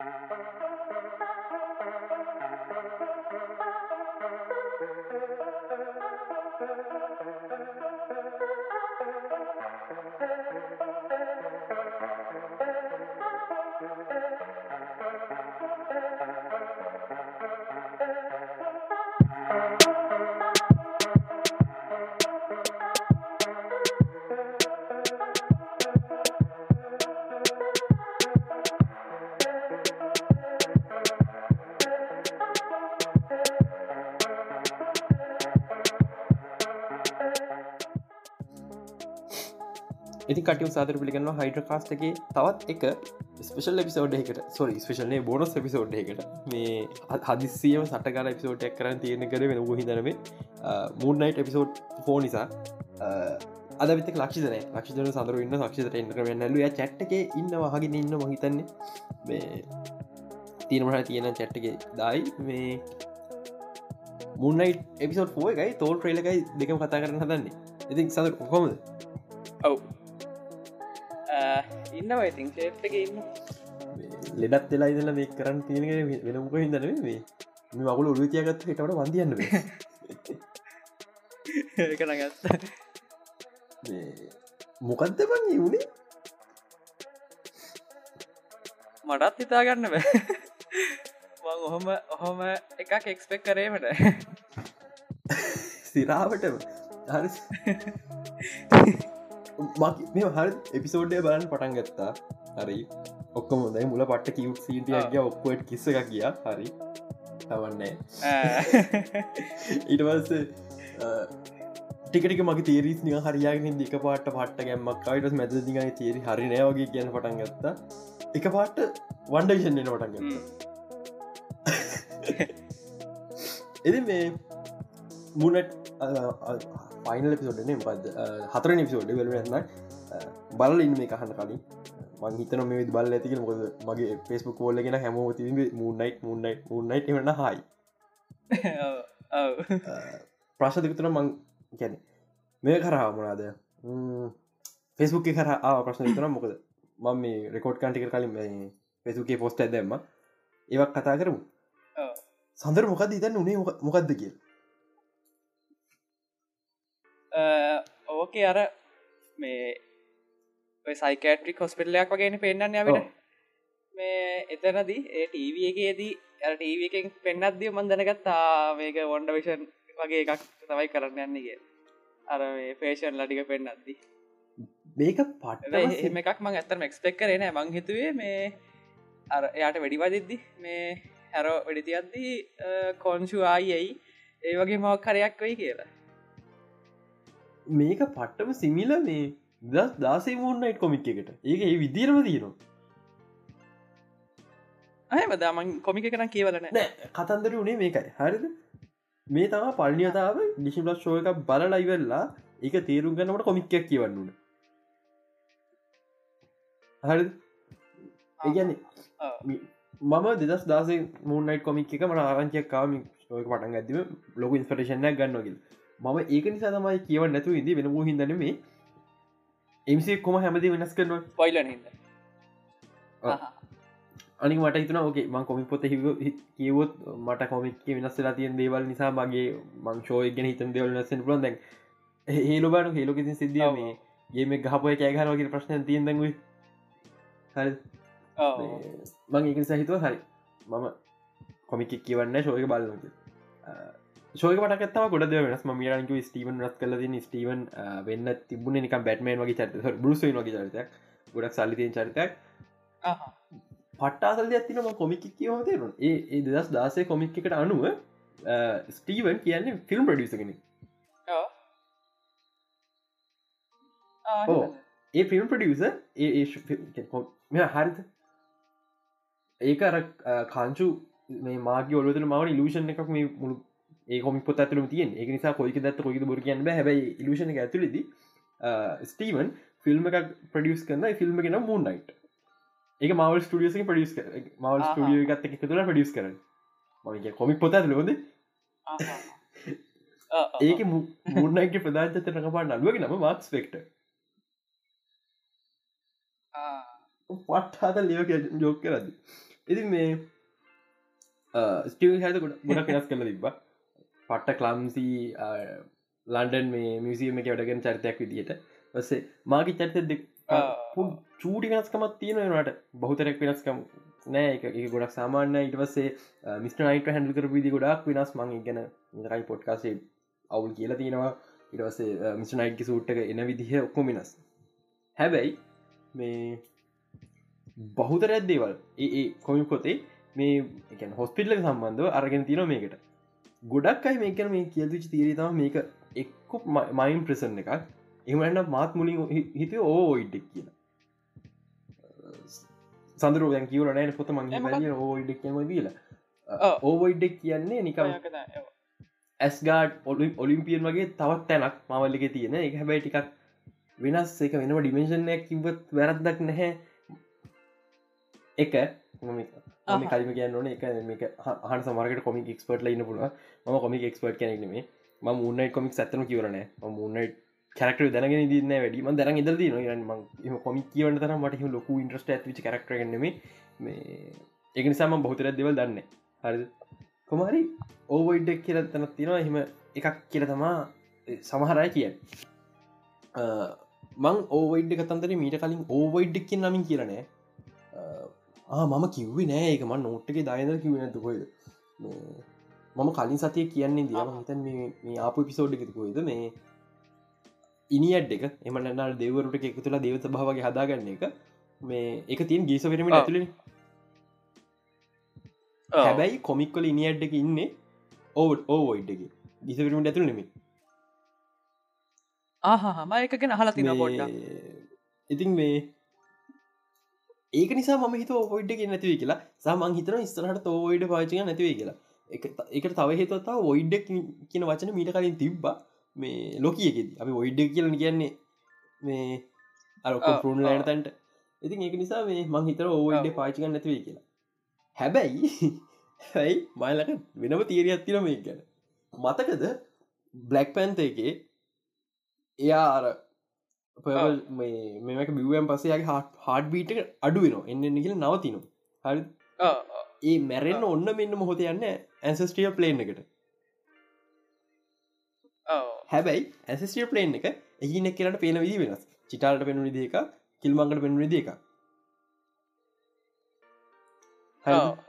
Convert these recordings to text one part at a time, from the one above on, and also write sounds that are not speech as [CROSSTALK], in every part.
ඉති කටියම් සාතර පිළිගන්න හයිඩ කාස්ටගේ තවත් එක ස්පේෂල් එපිසෝඩ් එකට සොරි ස්පේෂල්නේ බොනස් එපිසෝඩ් එකට මේ හදිසියම සටකාල එපිසෝට්ක් කරන්න තියෙන කර වෙන හිදරම මූන්නයිට එපිසෝඩ් ෆෝ නිසා. අද විත ලක්ෂිතන ලක්ෂිතන සඳර ඉන්න ක්ෂිතට එන්න වෙන්නලු චට්ක ඉන්න වහගෙන ඉන්න මහිතන්නේ මේ තියෙනමට තියෙන චැට්ටගේ දයි. මේ මුන්නයි එපිසෝඩ් ෝ එකයි තෝල් ට්‍රේලකයි දෙකම කතා කරන්න හදන්නේ. ඉතින් සඳ කොහොමද? ඔව්. ඉන්න ඉතින් ශේප් එක ඉන්න ලෙඩත් වෙලා ඉදල මේ කරන්න තියෙන වෙනමුක හිදන මේ. මේ මගුල උරුතියගත්ත හිටට වන්දියන්න කනගත්ත මොකක්ද බං වුණේ මටත් හිතාගන්න බෑ. ඔහොම ඔහොම එකක් එක්ස්පෙක් කරේමට. [LAUGHS] සිරාවටම හරි [LAUGHS] මේ හරි එපිසෝඩ්ඩය බලන්න පටන් ගත්තා. හරි. ඔක්කොම ොදයි මුල පට්ට කිව් සීටියගේ ඔක්කොට කිස්ස එක කිය හරි. තවන්නේ. ඊටවස්ස ටිකට මගේ තේරීස් නික හරියාගෙන දික පාට පට්ට ගැම්මක් අයිටස් මැද දිගන තේරි හරි නෑවගේ කියන පටන් ගත්තා. එක පාට වන්ඩවිෂන්ෙන පටන් ගත්තා. එති මේ මුනට පයිනල පිසෝඩ්න පද හතර නිපිසෝඩ් වෙලන්න බල ඉන්න මේ කහන්න කලින්. මං හිතන මේ බල ඇතික මොද මගේ පෙස්බුක් කෝල්ලගෙන හැමෝ ති මුන්නයි් මුන්නයි මුන්නයි් එමන්න හයි ප්‍රශ් දෙකතුන මං ගැන මේ කරා මොනාද ෆෙස්බුක් කර ප්‍රශ්න තන මොකද? මම මේ රෙකෝඩ් කන්ටික කලින් පෙසුකේ පොස්ට ඇදම්ම ඒවක් කතා කරමු. සඳර මොකද ඉතන්න උනේ මොකක්ද කිය ඕකේ අර මේ සයිකට්‍රික් හොස්පිටලයක් වගේන පෙන්න්න යවට මේ එතනදී ඒ ටීව එකේදී ටීව එකෙන් පෙන්න්නත්දිය මන්දනගත්තා මේක වොන්ඩ විෂන් වගේ එකක් තමයි කරන්න යන්නගේ අර පේෂන් ලටික පෙන්න්නද්දී මේක පට එම එකක් මං ඇතරම එක්ස්පෙක් කරන මං හිතුවේ මේ අර එයාට වැඩිවාදිද්දි මේ හැරෝ වැඩිතියද්දී කොන්ශු ආයියි ඒ වගේ මවක් කරයක් වෙයි කියලා මේක පට්ටම සිමිල මේ දස් දාසේ මූන්නයිට් කොමික් එකට. ඒක ඒ විදිරම තියෙනවා. අය බදාමන් කොමික කරන කියවලන කතන්දර වනේ මේකයි. හරිද? මේ තම පල්නියතාව ඩිසිම්ලස් ෂෝ එක බල ලයිවෙල්ලා එක තේරුම් ගන්නට කොමික්කයක් කියවන්නුන හරි ඒගැන්නේ මම දෙදස් දාසේ මූන්නයිට කොමික් එක මට ආරංචයක් කාම ෝක පටන් ඇතිම ලොක ඉන්ස්පටේෂනයක් ගන්නවගල් මම ඒක නිසා තමයි කියව නැතු ඉදි වෙන හිදන මේ එමසේ කොම හැමති වෙනස් කරනවා. පොයිලන හිද අනි මට හිතන ඕකේ මං කොමික් පොත හිව කියවොත් මට කොමික් වෙනස්සලා තියෙන් දේවල් නිසා මගේ මංශෝය ගෙන හිතන් දෙවල් නසෙන් පුලන් දැන් හේලු බානු හෙලෝකිසින් සිද්ධිය මේ ඒම ගහපය කෑගරවගේ ප්‍රශ්න තියෙන් දැන්ව හරි මං ඒක සහිතුව හරි මම කොමික් කියවන්න ශෝය බලනද ශෝක පටකත්තාව ගොඩ වෙනස්. මියරන්ක ස්ටීවන් රස් කලද ස්ටීවන් වෙන්න තිබුණ නික බැටමන් වගේ චරිත බරුස වගේ චරිතයක්. ගොඩක් සල්ලිතියෙන් චරිතයක්. පට්ටාසල් ඇතිනම කොමික් කියව තේරුන් ඒ ඒ දෙදස් දාසේ කොමික් එකට අනුව ස්ටීවන් කියන්නේ ෆිල්ම් ප්‍රඩියස කෙනෙ ඒ ෆිල්ම් ප්‍රඩියස ඒ මෙ හරිත ඒක අර කාංචු මේ මාගේ ඔලුතන මවන ඉලූෂන් එකක් මේ මුළු ඒ කොමි පොත් ඇතුලම තියෙන් ඒ නිසා කොයික දත්ත කොයිද බොර කියන්න හැබයි එක ඇතුලෙද ස්ටීවන් ෆිල්ම් එකක් ප්‍රඩියස් කරන්න ෆිල්ම් ගෙන මූන්නයිට් ඒක මවල් ස්ටියස පඩියස් මවල් ස්ටිය ගත්ත එක තුළ පඩියස් කරන මගේ කොමික් පොත ඇතුලොද ඒක මුන්නයික ප්‍රධාජත නකපා නල්ුවගේ නම මාක්ස් පෙක්ට පට්හත ලියක ජෝක කරද ඉති මේ ස්ටව හැද ගොඩ ගොඩක් වෙනස් කල තිබ පට්ට කලම්සි ලන්ඩන් මේ මියසියම එක වැඩගෙන චරිතයක් විදිට වස්සේ මාගේ චරිත චූටි වෙනස්කමත් තියෙනවට බහතරක් වෙනස්කම් නෑ. එක ගොඩක් සාමාන්‍ය ඉටවස්සේ මිස්ටනයිට හැඩල් කර විදි ගොඩක් වෙනස්. මං ගැන රයි පොඩ්කාසේ අවුල් කියලා තියෙනවා. ඉටවසේ මිස්නයිට්ි සූට්ක එන විදිහ ඔක්කො මිනස් හැබැයි මේ බහුතරත් දේවල් ඒ කොමි පොතේ මේ එක හොස්පිල්ල සම්බන්ධව අරගෙන තින මේකට ගොඩක් අයි මේකන මේ කියල්තුචි තීරතම මේක එක්කු මයින් ප්‍රසන් එකක්. එමන්න මාත් මුලින් හිත ඕ ඉඩක් කියන සඳරුව දැන් කියවල නෑන පොත මගේ ඕයිඩක් කියම දීල ඕවයිඩක් කියන්නේ නිකම ඇස්ගාඩ් ඔලි ඔලිම්පියන් වගේ තවත් තැනක් මවල්ලික තියෙන. එක හැබැයි ටිකක් වෙනස් එක වෙනම ඩිමේශනයක් කිවත් වැරද්දක් නැහැ. එක කලිම කියන්න එක හන් සමරකට කොමික් එක්ස්පර්ට් ලයින්න පුළුව ම කොමික් එක්ස්පර්ට් කෙනෙක්නේ ම මුන්නයි කොමික් සත්තම කියවරන මුන්නයි කරක්ට දැනගෙන දින්න වැඩීම දරන් ඉදල් න ම කොමික් කියවන්න තර මට ලොකු ඉන්ට්‍රස්ට ඇතිච කරක්ටරගන්නම මේ එක නිසාම බහතර දෙවල් දන්න හරි කොමරි ඕවයිඩක් කියල තැනත් තියෙනවා. එහෙම එකක් කියල තමා සමහරයි කිය මං ඕවයිඩ් කතන්තර මීට කලින් ඕවයිඩ්ඩක් කිය නමින් කියරනෑ මම කිව්වේ නෑ. එක මන් නොට්ටක දායද කිව නැතුකොයිද මම කලින් සතිය කියන්නේ දියම හිතන් මේ ආපු පිසෝඩ්ඩකතිකොයිද මේ ඉනිියඩ් එක. එමනන්නාල් දෙවරුට එක තුලා දෙවත භාවගේ හදාගන්න එක. මේ එක තින් ගීස වෙරමිට ඇතුලින් හැබැයි කොමික්කොල ඉනිියඩ් එක ඉන්න ඕවට ඕෝයිඩ් එක. ගිස වෙරමිට ඇතුළ නෙමි ආහම එකගෙන හලා තින පොඩ්ඩ ඉතින් මේ ඒක නිසා ම හිත ඔොයිඩ් එක නැතිව කියලා. සමන් හිතන ස්තරහට තෝයිඩ පාචක නැතිවේ කියලා. එක තව හේතතා ඔයිඩ්ඩක් කියන වචන මීට කලින් තිබ්බා මේ ලොකියකෙද අපි ඔයිඩ්ඩ කියලන කියන්නේ මේ අරක පරුණ ලෑනතන්ට ඉතින් ඒක නිසා මේ මං හිතර ඕයිඩ පාචික නැතිවේ කියලා. හැබැයි [LAUGHS] හැයි මයිලක වෙනම තීරයක් තින මේ ගැන. මතකද බ්ලක් පැන්ත එකේ? එයා අර මේක බිවම් හට හාඩ බීට අඩු වෙන එන්න නිකල නවතිනු හරි. ඒ මැරෙන්න්න ඔන්න මෙන්න මොහොත යන්න ඇන්සස්ටිය ප්ලේන් එකට. හැබැයි ඇසිස්ටිය ප්ලේන් එක එහිනෙක් කියලට පේන විදි වෙනස්. චිටාලට පෙනු විදික කිල්මංකට පෙනු විදික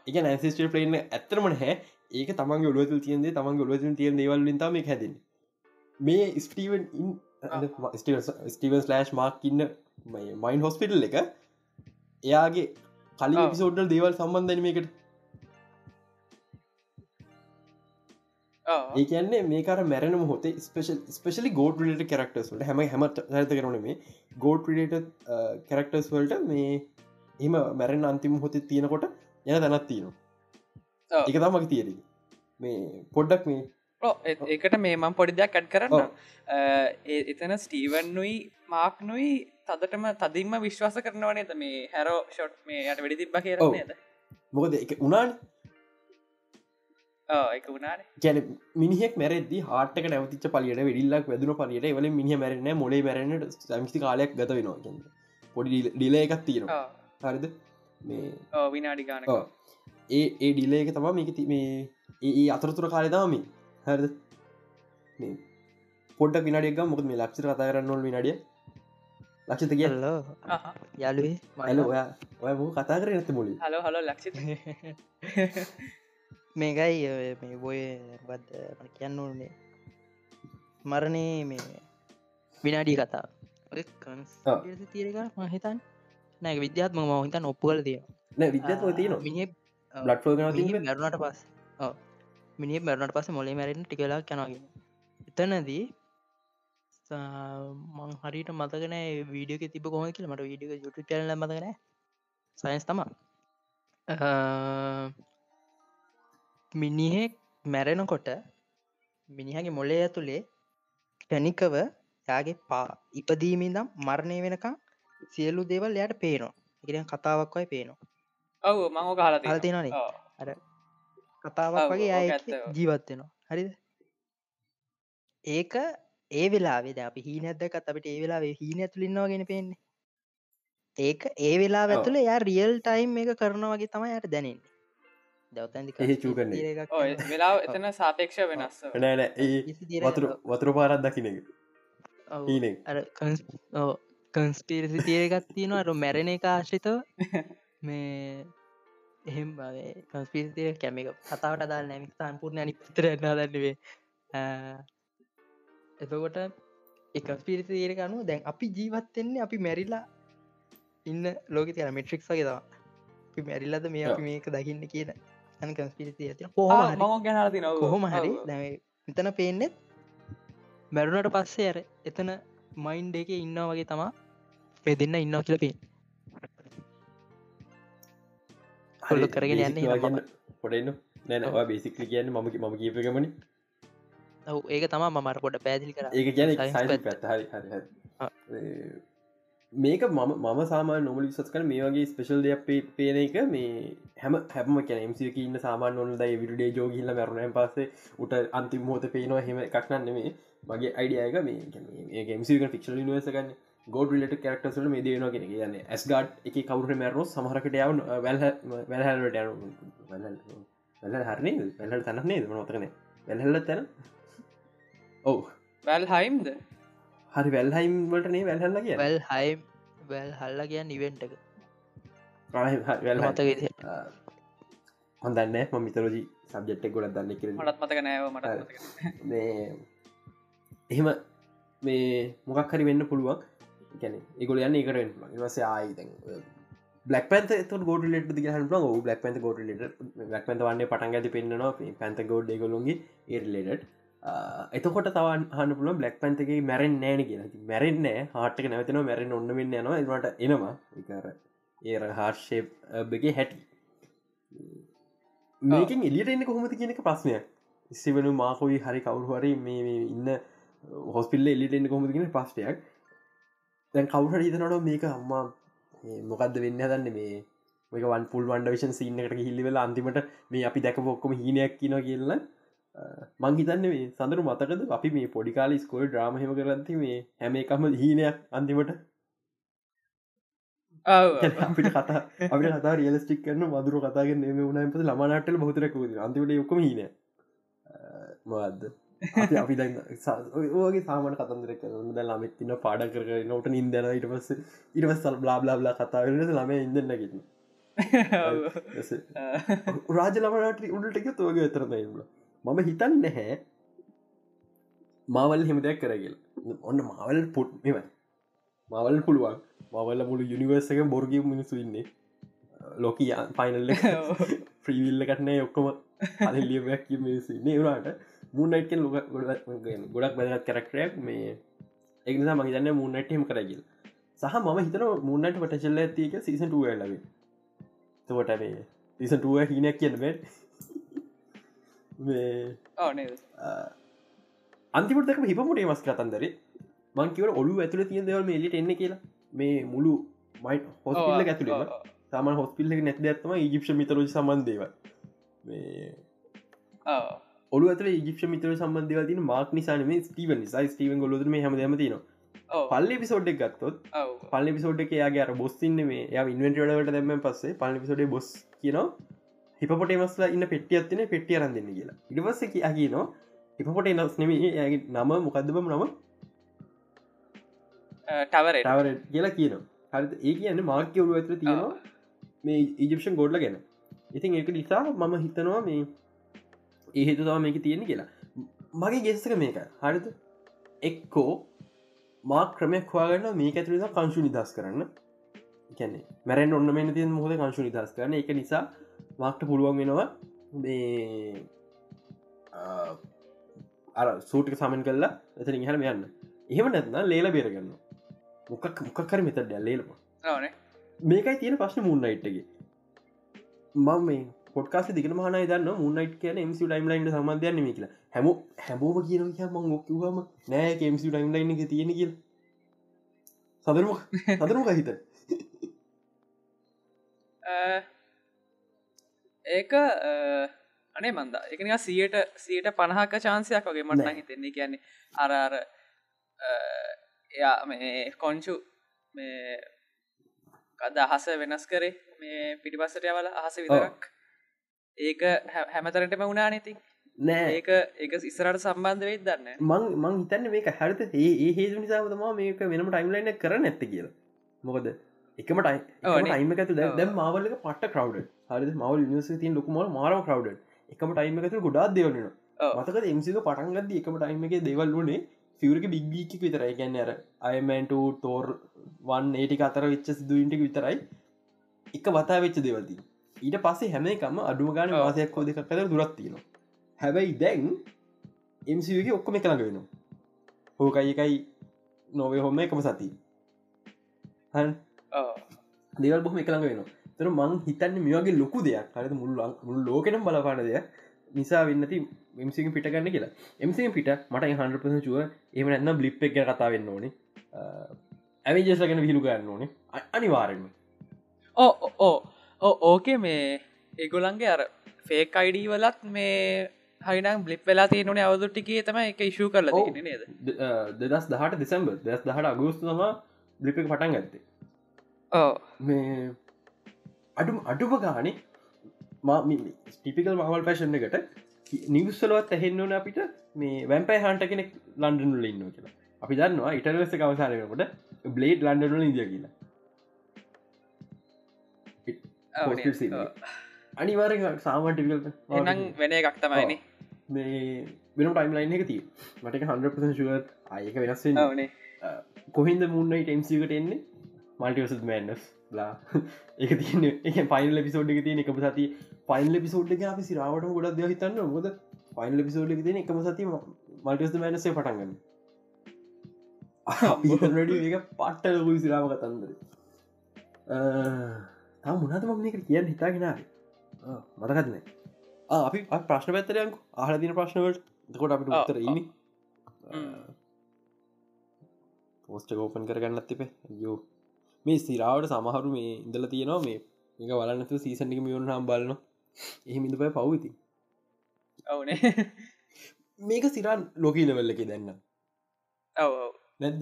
එක ඇසිස්ටිය ප්ලේන් ඇත්තරමන හැ ඒක තමන් ඔලුවතු තියන්ද තමන් ඔලුවතු තියන දේවල්ලින්තම හැදෙන මේ ස්ටීවන් ස්ටීවන්ස් ලෑශ් මාක් ඉන්න මයින් හොස්පිටල් එක. එයාගේ කලින් පිසෝඩ්ඩල් දේවල් සම්බන්ධනමකට ඒකන්නේ මේකර මැරෙන මොහොත ස්පේෂල් ස්පේශලි ගෝඩ් ට කරක්ටස්ට හැම හැම ඇත කරන මේ ගෝඩ් ්‍රඩ කරක්ටර්ස් වලට මේ එම මැරෙන් අන්තිම හොත තියෙනකොට යන තැනත් තියෙනවා. එක තමක් තියරි මේ පොඩ්ඩක් මේ ඒකට මේ මම් පොඩි දෙයක් කැඩ් කරන්න එතන ස්ටීවන්නුයි මාක්නුයි තදටම තදින්ම විශ්වාස කරනවනේද මේ හැරෝ ෂොට් මේ යට වැඩි තිබ්බ කියරනේද මොකද එක උනාන් එක වුණන. ගැන මිනිහෙක් මැරදදි හටක නැවතිච පලියට වෙඩිල්ලක් වැදුන පලියට වල මිනි මැරෙන මොලේ මැරෙනට සමිස්ති කාලයක් ගත වෙනවා පොඩි ඩිල එකක් තියෙනවා. හරිද? මේ විනාඩි ගාන ඒ ඒ ඩිල එක තම මේක මේ ඒ අතරතුර කාලෙදාම හරිද? මේ පොඩ විනාඩියක මොකද මේ ලක්ෂ කතා කරන්න නොල් විනාඩිය? ලක්ෂත කියල්ල යාලුවේ මයිල ඔයා ඔය මු කතා කර නැත මුලි හලෝ හලෝ ලක්ෂ [LAUGHS] මේකයි මේ බොය බද කියන්න ඕනේ මරණය මේ විනාඩී කතා තීරක මහිතන් නෑ විද්‍යාත්ම මහිතන් ඔප්පු කල තිය විද්‍යාත්ම තියෙන මිනි ලට්ෝ මැරුණට පස් මිනි මැරුණට පස මොලේ මැරෙන් ටිකලා කනගෙන එතනදී මං හරිට මතකන වීඩියක තිබ කොම කියල. මට වීඩිය යුට චල මතකන සයින්ස් තමා. මිනිහෙක් මැරෙනකොට මිනිහගේ මොලේ ඇතුළේ ටැනිකව යාගේ පා ඉපදීමිදම් මරණය වෙනකම් සියලු දේවල් යට පේනවා. ඉරෙන් කතාවක් වයි පේනවා. ඔව මං කාල තිනනේ කතාවක් වගේ අය ජීවත්වෙනවා හරිද? ඒක ඒ වෙලාවෙද අපි හීනැදකත් අපට ඒ වෙලා හීන ඇතුලින්නවා ගෙන පෙන්නේ. ඒක ඒ වෙලා. ඇතුළ යා රියල් ටයිම් එක කරන වගේ තමයි යට දැනෙන්නේ. ඔය වෙලා එතන සාපේක්ෂ වෙනස් වතුර වතුර පාරත් දකින එක. ඊනෙ අර කන්ස්පිරසි තියරගත් තියෙනවා. අර මැරණ එක ආශ්‍රිතව. [LAUGHS] මේ එහෙම කන්ස්පිසිතිය කැමික කතාවට දා නැමික් සම්පූර්ණ අනි පිතර එන්නාදන්නවේ එතකොට එකස්පිරිසි තේරක අනුව දැන් අපි ජීවත්වෙන්නේ අපි මැරිලා ඉන්න ලෝක තියන මෙට්‍රික් වගේ තවා අපි මැරිල්ලද මේ අපි මේක දකින්න කියන අන කන්ස්පිරිසි ඇති මම ගැනති කොහොම හරි. මෙතන පේනෙත් මැරුණට පස්සේ අර එතන මයින්් එක ඉන්නා වගේ තමා. පේ දෙන්න ඉන්නවා කියල පේ කොල්ල කරගෙන යන්න පොඩන්න නෑනවා බේසිකලි කියන්න මම මම කියපගමන ඔව් ඒක තමා මමර පොඩ පැදිලි කර ඒක කියන මේක මම මම සාමා නොමලි සස් කන මේ වගේ ස්පෙශල් දෙයක් පේන එක මේ හැම හැම කියන එමසික ඉන්න සාමාන් නොල්ද විඩේ ජෝගිල්ල මැරුණයන් පස්සේ උට අන්තිම මෝත පේනවා හෙම එකක්නන්න මේ මගේ අයිඩියයක මේ ගේමසික ෆික්ෂල් නිවසගන්න ගෝඩ ලිට කරක්ටසල මේ දේනවා කියෙන කියන්න ඇස් ගඩ් එක කවුර මැරෝ සමහරකට යවන වැල් වැල්හලට වැල් හරන වැල්හල් තනන්නේ මනොතකන වැල්හල්ල තැන? ඔව්. වැල් හයිම්ද හරි වැල්හයිම් වලටනේ වැල්හල්ල කිය වැල් හයිම් වැල් හල්ල කියන්න ඉවෙන්ට එක. වැල් මතක හොඳන්න ම මිතරෝජී සබ්ජෙට්ක් ගොඩ දන්න කර මටත් මතක නෑව මට මතක නෑ. මේ එහෙම මේ මොකක් හරි වෙන්න පුළුවන් ගැන එකගොල යන්න එකට වස ආයිතැන් බ්ලක් පැත ගොඩ ලට ගහන බ්ලක් පැත ගොඩ ලට ලක් පැත වන්නේ පටන් ඇති පෙන්න්නවා. පැත ගෝඩ් ගොලුන්ගේ ඒර්ලට එතකොට තවන් හන්න පුල බ්ලක් පැන්තගේ මැරෙන් නෑන කියලා. මැරෙන්න හටක නැවතන මැරෙන් ඔන්න වෙන්න යනවා. එවට එනවා. එකර ඒර හාර්ෂේප්ගේ හැටි. මේකින් එලියට එන්න කොහොමති කියනක ප්‍රශ්නය ඉස්සවන මාකොයි හරි කවුරු හරි මේ ඉන්න හොස්පිල්ල එලිට එන්න කොහොමති කියෙන පස්ටයක් දැන් කවුහට හිතනට මේක අම්මා මොකක්ද වෙන්න හදන්න මේ මේක වන් පුල් වන්ඩ විෂන් සින්නකට හිල්ලිවෙල අන්තිමට මේ අපි දැක පොක්කොම හිනයක් කියන කියල්ල මංහිතන්න මේ සඳරු මතකද අපි මේ පොඩිකාල ස්කෝල් ්‍රාමහෙම කරන්ති මේ හැම එකම හීනයක් අන්තිමට? අපිට කතා අපි කතා රියලස්ටික් කරන මදුර කතාගෙන මේ උනයිප ළමනාටල බහතරක අන්තිමට ඔක්කම හින මදද අපි ඕගේ සාමන කතන්දර කරන ද ළමෙක් තින්න පාඩ කර නොට නින්දන ඉට පස්ස ඉටවස්සල් බ්ලා බ්ලා කතා වෙන ළම ඉදන්නගෙන ඔව්. රාජ ළමනට උඩටක තෝග වෙතරද ඉන්න මම හිතන් නැහැ මාවල් හෙම දෙයක් කරගල් ඔන්න මාවල් පොට් මෙම මවල් පුළුවන්. මවල්ල මුළු යුනිවර්සක බොර්ග මිනිසු ඉන්නේ. ලෝකී පයිනල්ල ප්‍රීවිල්ල කටනෑ ඔක්කොම අලියයක් මිනිසු නේරට මුන්නයිටෙන් ලොක ගොඩක් වැදත් කරක්ටරයක් මේ එක්නිසා මහිතන්න මුන්නටම කරගල් සහ මම හිතන මුන්නට පටචල්ල ඇතික සීසටුව ලබේ තකොට මේ සීසටුව [LAUGHS] ඔව් නේද? අන්තිමටක හිපමට මස් කතන්දර මංකිවට ඔලු ඇතුළ තිය දෙවල් මේ එලිට එන්න කියලා. මේ මුළු මයි හොස්පිල්ල ඇතුළ තම හොස්පිල්ල නැති ඇත්තම ඉජිප්ෂ මිතරෝජ ඔව්. ඔලු ඇතර ඉජිප්ෂ මිතර සම්බන්ධව තින මාක් නිසාන මේ ස්ටීවන් නිසයි ස්ටීවන් ගොලොද මේ හම ඔව්. පල්ලි පිසෝඩ්ඩක් ගත්තොත්. පල්ලි පිසෝඩ් එක යාගේ අර බොස්තින්න මේ. ය ඉන්වෙන්ටඩට දැම පස්සේ පල්ලි පිසෝඩේ බොස් කියනවා හිපොට මස්ලා ඉන්න පෙටිය අත්තින පෙටිය අරන්දන්න කියලා. ඉටවස්ස කියගේ නවා හිපොට නස් නෙම යාගේ නම මොකක්දබම නම? ටවරේ ටවර කියලා කියනවා. හරි ඒ කියන්න මාර්කවරු ඇතර තියෙනවා මේ ඉජිපෂන් ගොඩ්ල ගැන. ඉතින් ඒක නිසා මම හිතනවා මේ ඒ හේතු තම මේක තියෙන කියලා. මගේ ගෙස්සක මේක හරිද? එක්කෝ මා ක්‍රමයක් හවාගන්න මේ ඇතුර කංශු නිදස් කරන්න. කැනෙ මැරෙන් ඔන්න මෙන තියන් මොහද කංශු නිදස් කරන එක නිසා මාක්ට පුළුවන් වෙනවා අර සූටික සමන් කල්ලා එතන ඉහරම යන්න. එහෙම නැත්න ලේල බේරගන්න මොකක් මොකක්කර මෙත ඩැල්ලේලම ඕනේ මේකයි තියෙන ප්‍රශ්න මුන්නයිට්ගේ මම මේ පොට්කාස දිගන මහන දන්න මුන්නයිට කියන මසි ටයිම්ලයින්ට සම්බන්ධයන්න මේ කියලා. හැම හැමෝම කියන ම ඔක්කවම නෑ කමසි ටයිම්ලයින් එක තියෙන කියල. සදරම සදරම හිත ඒක [LAUGHS] අනේ මන්ද. එකනික සියට සියට පණහක චාන්සයක් වගේ මට නෑ. හිතෙන්නේ. කියන්නේ අර අර අ, එයා මේ කොංචු මේ අද අහස වෙනස් කරේ මේ පිටිපස්සට යවල අහස විතරක් ඒක හැමතරටම වුණා නති නෑ. ඒක ඒක ඉස්සරට සම්බන්ධ වෙයි දන්න මං මං හිතන්න මේක හරිත ඒ හේතු නිසාම මේක වෙනම ටයිම්ලයින කර නැත්ත කියලා. මොකද එකම ඔව් නේ. ටයිම ඇතු ඔව්. දැම් මවලක පට කවඩ හරි මවල් නිස තින් ලොකුම මාරම කවඩ එකම ටයිම ඇතු ගොඩා දෙවලන. මතක එමසික පටන්ගද එකම ටයිම එක දෙවල් වනේ ෆිවරක බිග්ගීක විතරයි. ගැන්න අර අයමන්ට තෝර් වන් ඒටික අතර වෙච්ච සිදුවන්ට විතරයි. එක වතා වෙච්ච දෙවල්දී ඊට පස්සේ හැම එකම අඩුම ගාන. වාසයක් කෝදක කතර දුරත්තිනවා හැබැයි දැන් එමසිගේ ඔක්කොම එක ළඟ වෙනවා. හෝකයි එකයි නොවේ හොම එකම සති දෙවල් බොහම එකළඟ වෙනවා. තර මං හිතන්න මේගේ ලොකු දෙයක්. හරි මුල්ලන් මුල් ලෝකෙනම් බලපාන දෙයක්. නිසා වෙන්නති එමසි පිටගන්න කියලා. එමසි පිට මට හන්පස චුව එම නැන්න බ්ලිප් එක කතා වෙන්න ඕනේ. ඇවිජෙස්ල ගැන විහිළු ගන්න ඕනේ. අනිවාරෙන්ම ඕ ඕ ඕකේ මේ ඒගොලන්ගේ අර ෆේක් අයිඩී වලත් මේ හයිනම් බ්ලිප් වෙලා තියනේ අවදුට්ටිකේ තම එක ඉශූ කරල නේද? දෙදස් දහට දෙසම්බර් දෙස් දහට අගෝස්තුම බ්ලිප් එක පටන් ගත්තේ. ඕ මේ අඩුම අඩුම ගානේ ටිපිකල් මවල් පැශන් එකට නිවස්සලවත් ඇහෙන්න්නවන අපිට මේ වැැම්පයි හන්ට කෙනෙක් ලන්ඩනුල ඉන්න කියලා. අපි දන්නවා ඉටලෙස කවසාරකට බ්ලේඩ් ලන්ඩනුල ඉදිය කියලා නේ. එක. අනිවාරෙන් සාමන් ටිකල් එනම් වෙන එකක් තමයින මේ වෙන ටයිම්ලයින් එක තිය මට හන්ප ශුව අයක වෙනස්වෙන්න ඕනේ කොහින්ද මුන්න ටම්සිකට එන්නේ? මල්ටිවස මෑන්ස් ලා ඒක තියන එක පයිල් පිසෝඩ් එක තියන එකම සති පයිල් පිසෝඩ් එක අපි සිරාවට ගොඩක් දෙ හිතන්න? මොද පයිල් පිසෝඩ් එක තියන එකම සති මල්ටස් මෑනසේ පටන්ගන්න ඒක පට්ට ලොකු සිරාම කතන්දර තා මුණද මම එක කියන්න හිතාගෙනාව මතකත්න අපි අප ප්‍රශ්න පැත්තරයක ආහලදින ප්‍රශ්නවලට. දකොට අපිට උත්තර ඉනි හ්ම්. පෝස්ට කෝපන් කරගන්නත් තිපේ යෝ මේ සිරාවට සමහරු මේ ඉඳල තියෙනවා මේ. එක වලන්නතු සීසන්ටික මියුන් හම් බලන එහෙම ඉඳ පයි පව්විති ඔවනේ මේක සිරාන් ලොකීලවෙල්ල එක දෙන්න ඔව නැද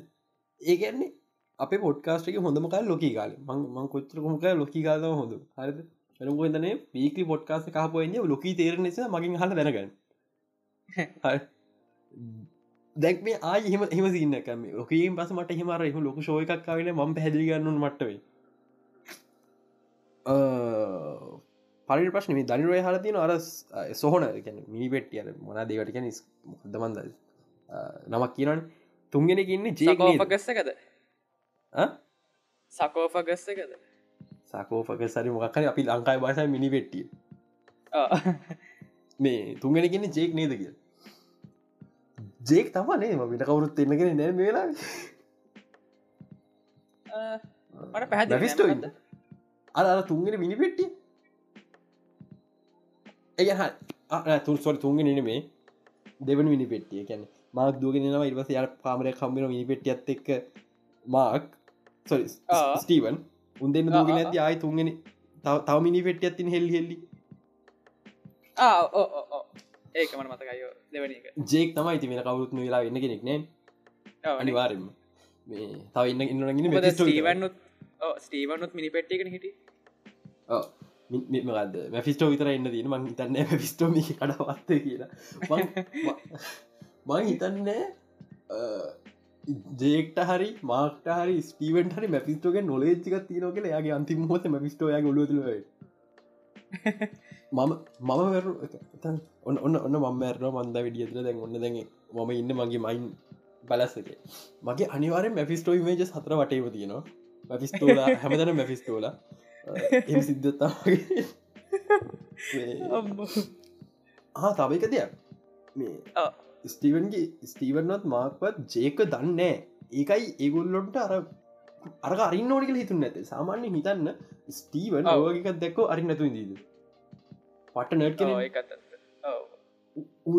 ඒගැන්නේ අප පොට්කාස්ටක හොඳම කාල ලොකී කාල මං කොච්චර කොමක ලොකී කාලව හොඳ හරිද? එනකොතන පීකි පොට්කාස කහපුයන්න ලොකී තේර නිසා මගින් හල දැනගන්න. [LAUGHS] දැක් මේ ආය එහෙම එහම සින්නකම ලොකීම් පස මට හෙමර එහම ලොක ශෝය එකක් කාවන ම පැදිගන්නු මට්ටවේ පරි ප්‍රශ්න මේ දනිරය හලතින අර සොහන ගැන මිනි පෙට්ටිය මොනා දේවට කැන දමන්ද නමක් කියනන් තුන්ගෙන ඉන්න සකෝපගස්සකද ජේ සකෝපගස්සකද සකෝපක සරි මොක්කර අපි ලංකායි බාස මිනි පෙට්ටිය. මේ තුන්ගෙන කියන්න ජේක් නේද කිය ජේක් තමනේ විට කවුරුත් එන්නගෙන නෑ මේලා මට පැහදි මැෆිස්ටෝ ඉන්න. අර තුන්ගෙන මිනි පෙට්ටිය. එය තුන් සොර තුන්ගෙන න මේ දෙවන විනි පෙට්ටිය. කැන මාක් දුවගෙනවා ඉවස යාර පාමරය කම්බෙන විනි පෙට්ටියත් එක්ක. මාක් ආ. ස්ටීවන් උන් දෙන්න ආ, දුගෙන ඇති ආය තුන්ගෙන තව මිනි පෙට්ටිය ඇතින් හෙල් හෙල්ලි. ඒක මට මතකයෝ දෙවනි එක. ජේක් තමයි ඉති වෙන කවුරුත් වෙලා වෙන්න කෙනෙක් නෑ අනිවාරෙන්ම මේ තව ඉන්න ඉන්නගෙන ස්ටීවනුත් ස්ටීවනුත් මිනි පෙට්ටියකන හිටි මකද මැෆිස්ටෝ විතර එන්න දීන මං හිතන්න පිස්ටෝම කඩවත්ත කියලා. [LAUGHS] මං- මං හිතන්නේ ජේක්ට හරි මාක්ට හරි ස්ටීවන් හරි මැෆිස්ටෝක නොලේච්චික තියනෝ කියල යාගේ අන්තිම හොත මැෆිස්ටෝය ගොලුවතුල [LAUGHS] මම මම වැරු ඔන්න ඔන්න ඔන්න මම්මෑරන මන්ද විඩියතර දැන් ඔන්න දැන් මම ඉන්න මගේ මයින් බලස්සක මගේ අනිවාරෙන් මැෆිස්ටෝ මේජ සතර වටේම තියෙනවා. මැෆිස්ටෝල [LAUGHS] හැමතන මැෆිස්ටෝල. එම සිද්ධතාවගේ [LAUGHS] ආ තවයික දෙයක්. මේ. ස්ටීවන්ගේ ස්ටීවන්නත් මාක්වත් ජේක දන්නේ ඒකයි ඒගොල්ලොන්ට අර අර අරින්න ඕනිකල හිතුන් නැත සාමාන්‍ය හිතන්න ස්ටීවන් ඔව්. ඕගකත් දැක්කෝ අරි නැතු දීද පට නට් කෙන ඒකත්